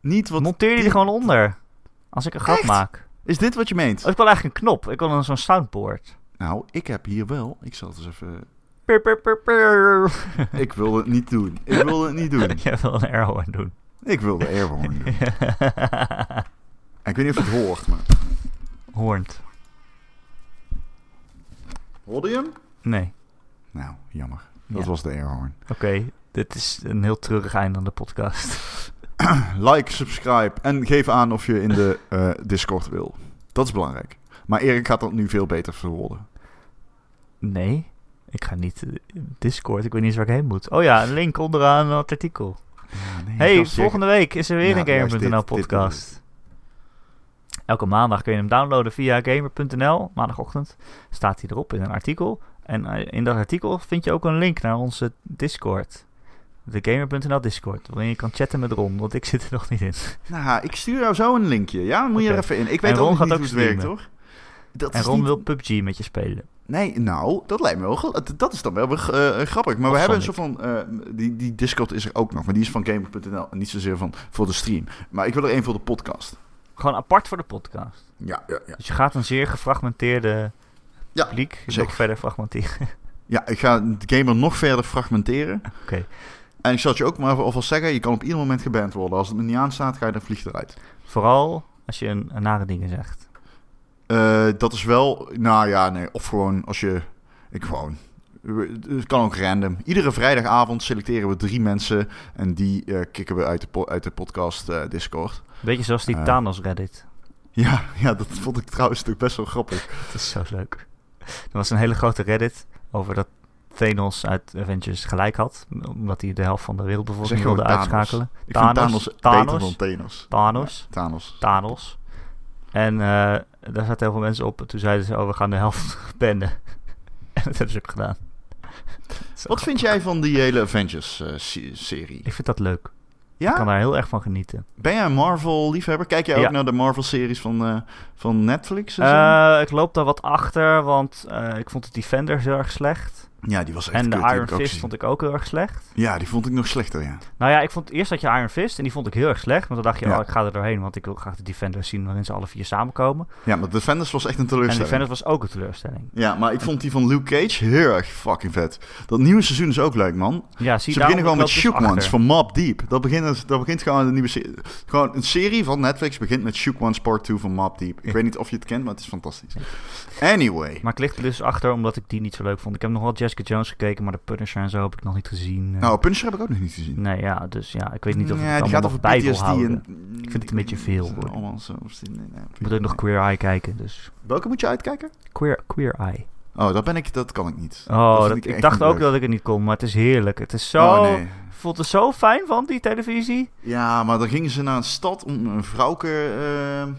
Niet wat... Monteer die er gewoon onder. Als ik een grap Echt? maak. Is dit wat je meent? Ik wil eigenlijk een knop. Ik wil een zo'n soundboard. Nou, ik heb hier wel... Ik zal het eens even... Pur, pur, pur. Ik wil het niet doen. Ik wil het niet doen. Jij wil een airhorn doen. Ik wil de airhorn doen. Ik weet niet of je het hoort, maar... Hoornt. Hoorde je hem? Nee. Nou, jammer. Dat Ja. was de airhorn. Oké, dit is een heel treurig einde aan de podcast. Like, subscribe en geef aan of je in de eh, Discord wil. Dat is belangrijk. Maar Erik gaat dat nu veel beter verwoorden. Nee, ik ga niet eh, Discord. Ik weet niet eens waar ik heen moet. Oh ja, een link onderaan het artikel. Hey, volgende week is er weer Ja, een Gamer.nl dit podcast. Elke maandag kun je hem downloaden via Gamer.nl. Maandagochtend staat hij erop in een artikel. En eh, in dat artikel vind je ook een link naar onze Discord. De Gamer.nl Discord. Waarin je kan chatten met Ron, want ik zit er nog niet in. Nou, ik stuur jou zo een linkje. Ja, dan moet je er even in. Ik weet ook gaat niet ook hoe het werkt, hoor. Dat En Ron niet- wil PUBG met je spelen. Nee, nou, dat lijkt me wel... dat- is dan wel eh, grappig. Maar Of we hebben een soort van... eh, die, die Discord is er ook nog, maar die is van Gamer.nl. En niet zozeer van, voor de stream. Maar ik wil er één voor de podcast. Gewoon apart voor de podcast. Ja, ja, ja. Dus je gaat een zeer gefragmenteerde Ja, publiek nog verder fragmenteren. Ja, ik ga de gamer nog verder fragmenteren. Oké. En ik zal het je ook maar alvast zeggen, je kan op ieder moment geband worden. Als het me niet aanstaat, ga je dan vlieg eruit. Vooral als je een, een nare dingen zegt. Eh, dat is wel, nou ja, nee. Of gewoon als je, ik gewoon, het kan ook random. Iedere vrijdagavond selecteren we drie mensen en die eh, kicken we uit de, po- uit de podcast eh, Discord. Beetje zoals die. Thanos Reddit. Ja, ja, dat vond ik trouwens ook best wel grappig. Dat is zo leuk. Er was een hele grote Reddit over dat Thanos uit Avengers gelijk had. Omdat hij de helft van de wereldbevolking wilde Thanos. uitschakelen. Ik vind Thanos, beter Thanos, dan Thanos. Thanos, Ja, Thanos. Thanos. En eh, daar zaten heel veel mensen op. En toen zeiden ze, oh, we gaan de helft benden. en dat hebben ze ook gedaan. Wat vind jij van die hele Avengers-serie? Ik vind dat leuk. Ik kan daar heel erg van genieten. Ben jij een Marvel-liefhebber? Kijk jij ook Ja. naar de Marvel-series van, eh, van Netflix? Eh, ik loop daar wat achter, want eh, ik vond de Defenders heel erg slecht. Ja, die was echt En de kut, Iron Fist vond ik ook heel erg slecht. Ja, die vond ik nog slechter, ja. Nou ja, ik vond eerst dat je Iron Fist en die vond ik heel erg slecht. Want dan dacht je, Ja. oh, ik ga er doorheen, want ik wil graag de Defenders zien waarin ze alle vier samenkomen. Ja, maar Defenders was echt een En teleurstelling. Defenders was ook een teleurstelling. Ja, maar ik vond die van Luke Cage heel erg fucking vet. Dat nieuwe seizoen is ook leuk, man. Ja, zie Ze beginnen gewoon met ik Shook dus Ones van Mob Deep. Dat begint, dat begint gewoon een nieuwe serie. Gewoon een serie van Netflix begint met Shook Ones Part 2 van Mob Deep. Ik weet niet of je het kent, maar het is fantastisch. Anyway. Maar ik lig er dus achter omdat ik die niet zo leuk vond. Ik heb nog wel Jessica Jones gekeken, maar de Punisher en zo heb ik nog niet gezien. Eh, Nou, Punisher heb ik ook nog niet gezien. Nee, ja, dus ja, ik weet niet of ik het allemaal nog bij wil houden. en... Ik vind het een beetje veel. Allemaal zo. Ik moet ook nog Queer Eye kijken, dus... Welke moet je uitkijken? Queer, queer Eye. Oh, dat ben ik, dat kan ik niet. Oh, dat, ik dacht ook leuk. dat ik het niet kon, maar het is heerlijk. Het is zo... Oh, nee. Voelt er zo fijn van, die televisie. Ja, maar dan gingen ze naar een stad om een vrouwke... eh,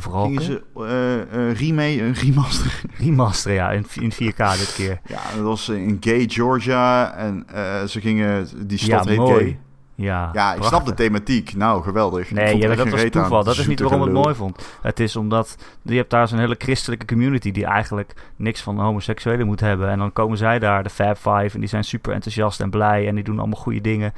vooral gingen ze eh remake, een remaster. remaster, ja, in, in 4K dit keer. Ja, dat was in Gay, Georgia. En eh, ze gingen... Die stad ja, heet mooi. Gay. Ja, Ja, ik snap de thematiek. Nou, geweldig. Nee, ja, dat was aan. toeval. Dat is niet waarom ik het mooi vond. Het is omdat je hebt daar zo'n hele christelijke community die eigenlijk niks van homoseksuelen moet hebben. En dan komen zij daar, de Fab Five, en die zijn super enthousiast en blij en die doen allemaal goede dingen.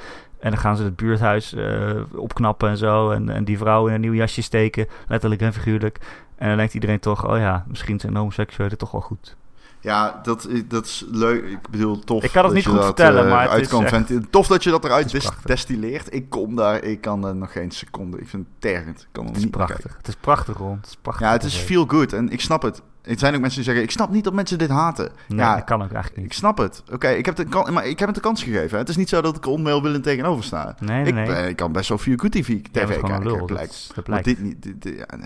En dan gaan ze het buurthuis eh, opknappen en zo. En, en die vrouw in een nieuw jasje steken, letterlijk en figuurlijk. En dan denkt iedereen toch, oh ja, misschien zijn homoseksuelen toch wel goed. Ja, dat, is- dat is leuk. Ik bedoel, tof. Ik kan het dat niet goed dat, vertellen, eh, maar het is echt- Tof dat je dat eruit destilleert. Ik kom daar, ik kan er nog geen seconde. Ik vind het tergend. Ik kan Het is niet prachtig. Het is prachtig, Ron. Het is prachtig. Ja, het is feel good en ik snap het. Er zijn ook mensen die zeggen, ik snap niet dat mensen dit haten. Nee, ja, dat kan ook eigenlijk ik niet. snap het. Oké, ik heb het kan- maar ik heb het de kans gegeven. Het is niet zo dat ik onwelwillend tegenover sta. Nee, nee, ik, nee. ik kan best wel feel good TV, gewoon een kijken. lul, blijkt. dat blijkt. dit niet. dit- dit- ja,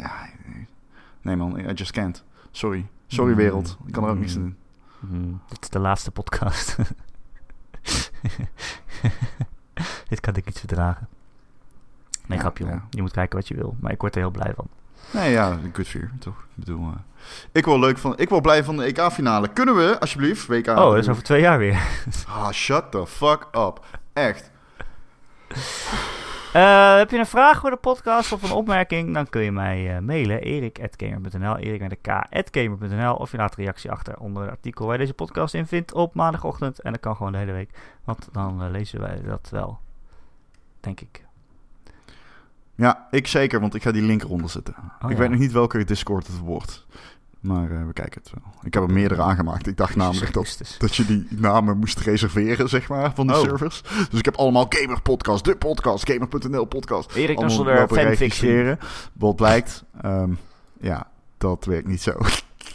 nee, man, I just can't. Sorry. Sorry Mm. wereld. Ik kan er ook niks aan Mm. doen. Hmm, dit is de laatste podcast. dit kan ik niet verdragen. Nee, Ja, grapje, ja. Je moet kijken wat je wil. Maar ik word er heel blij van. Nee, ja, good fear, toch? Ik bedoel, eh, ik word leuk van, ik word blij van de EK-finale. Kunnen we, alsjeblieft, WK? oh, dat is over twee jaar weer. Ah, shut the fuck up. Echt. Eh, heb je een vraag voor de podcast of een opmerking? Dan kun je mij eh, mailen. erik.gamer.nl Erik met de k.gamer.nl Of je laat een reactie achter onder het artikel waar je deze podcast in vindt op maandagochtend. En dat kan gewoon de hele week. Want dan lezen wij dat wel. Denk ik. Ja, ik zeker, want ik ga die link eronder zetten. Oh, ik ja. weet nog niet welke Discord het wordt. Maar eh, we kijken het wel. Ik heb er meerdere aangemaakt. Ik dacht namelijk dat, dat je die namen moest reserveren, zeg maar, van de Oh. servers. Dus ik heb allemaal Gamer Podcast, de podcast, Gamer.nl podcast. Erik Nusselder, fanfiction. Wat blijkt, ehm, ja, dat werkt niet zo.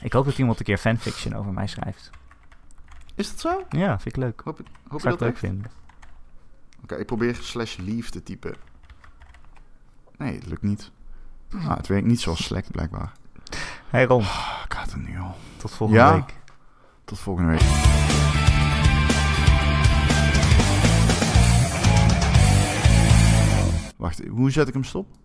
Ik hoop dat iemand een keer fanfiction over mij schrijft. Is dat zo? Ja, vind ik leuk. Hoop, hoop je Zou dat ik leuk echt? vinden. Oké, ik probeer slash leave te typen. Nee, het lukt niet. Ah, het werkt niet zoals Slack, blijkbaar. Hey Ron, Ah, ik haat het nu al. tot volgende Ja? week. Tot volgende week. Wacht, hoe zet ik hem stop?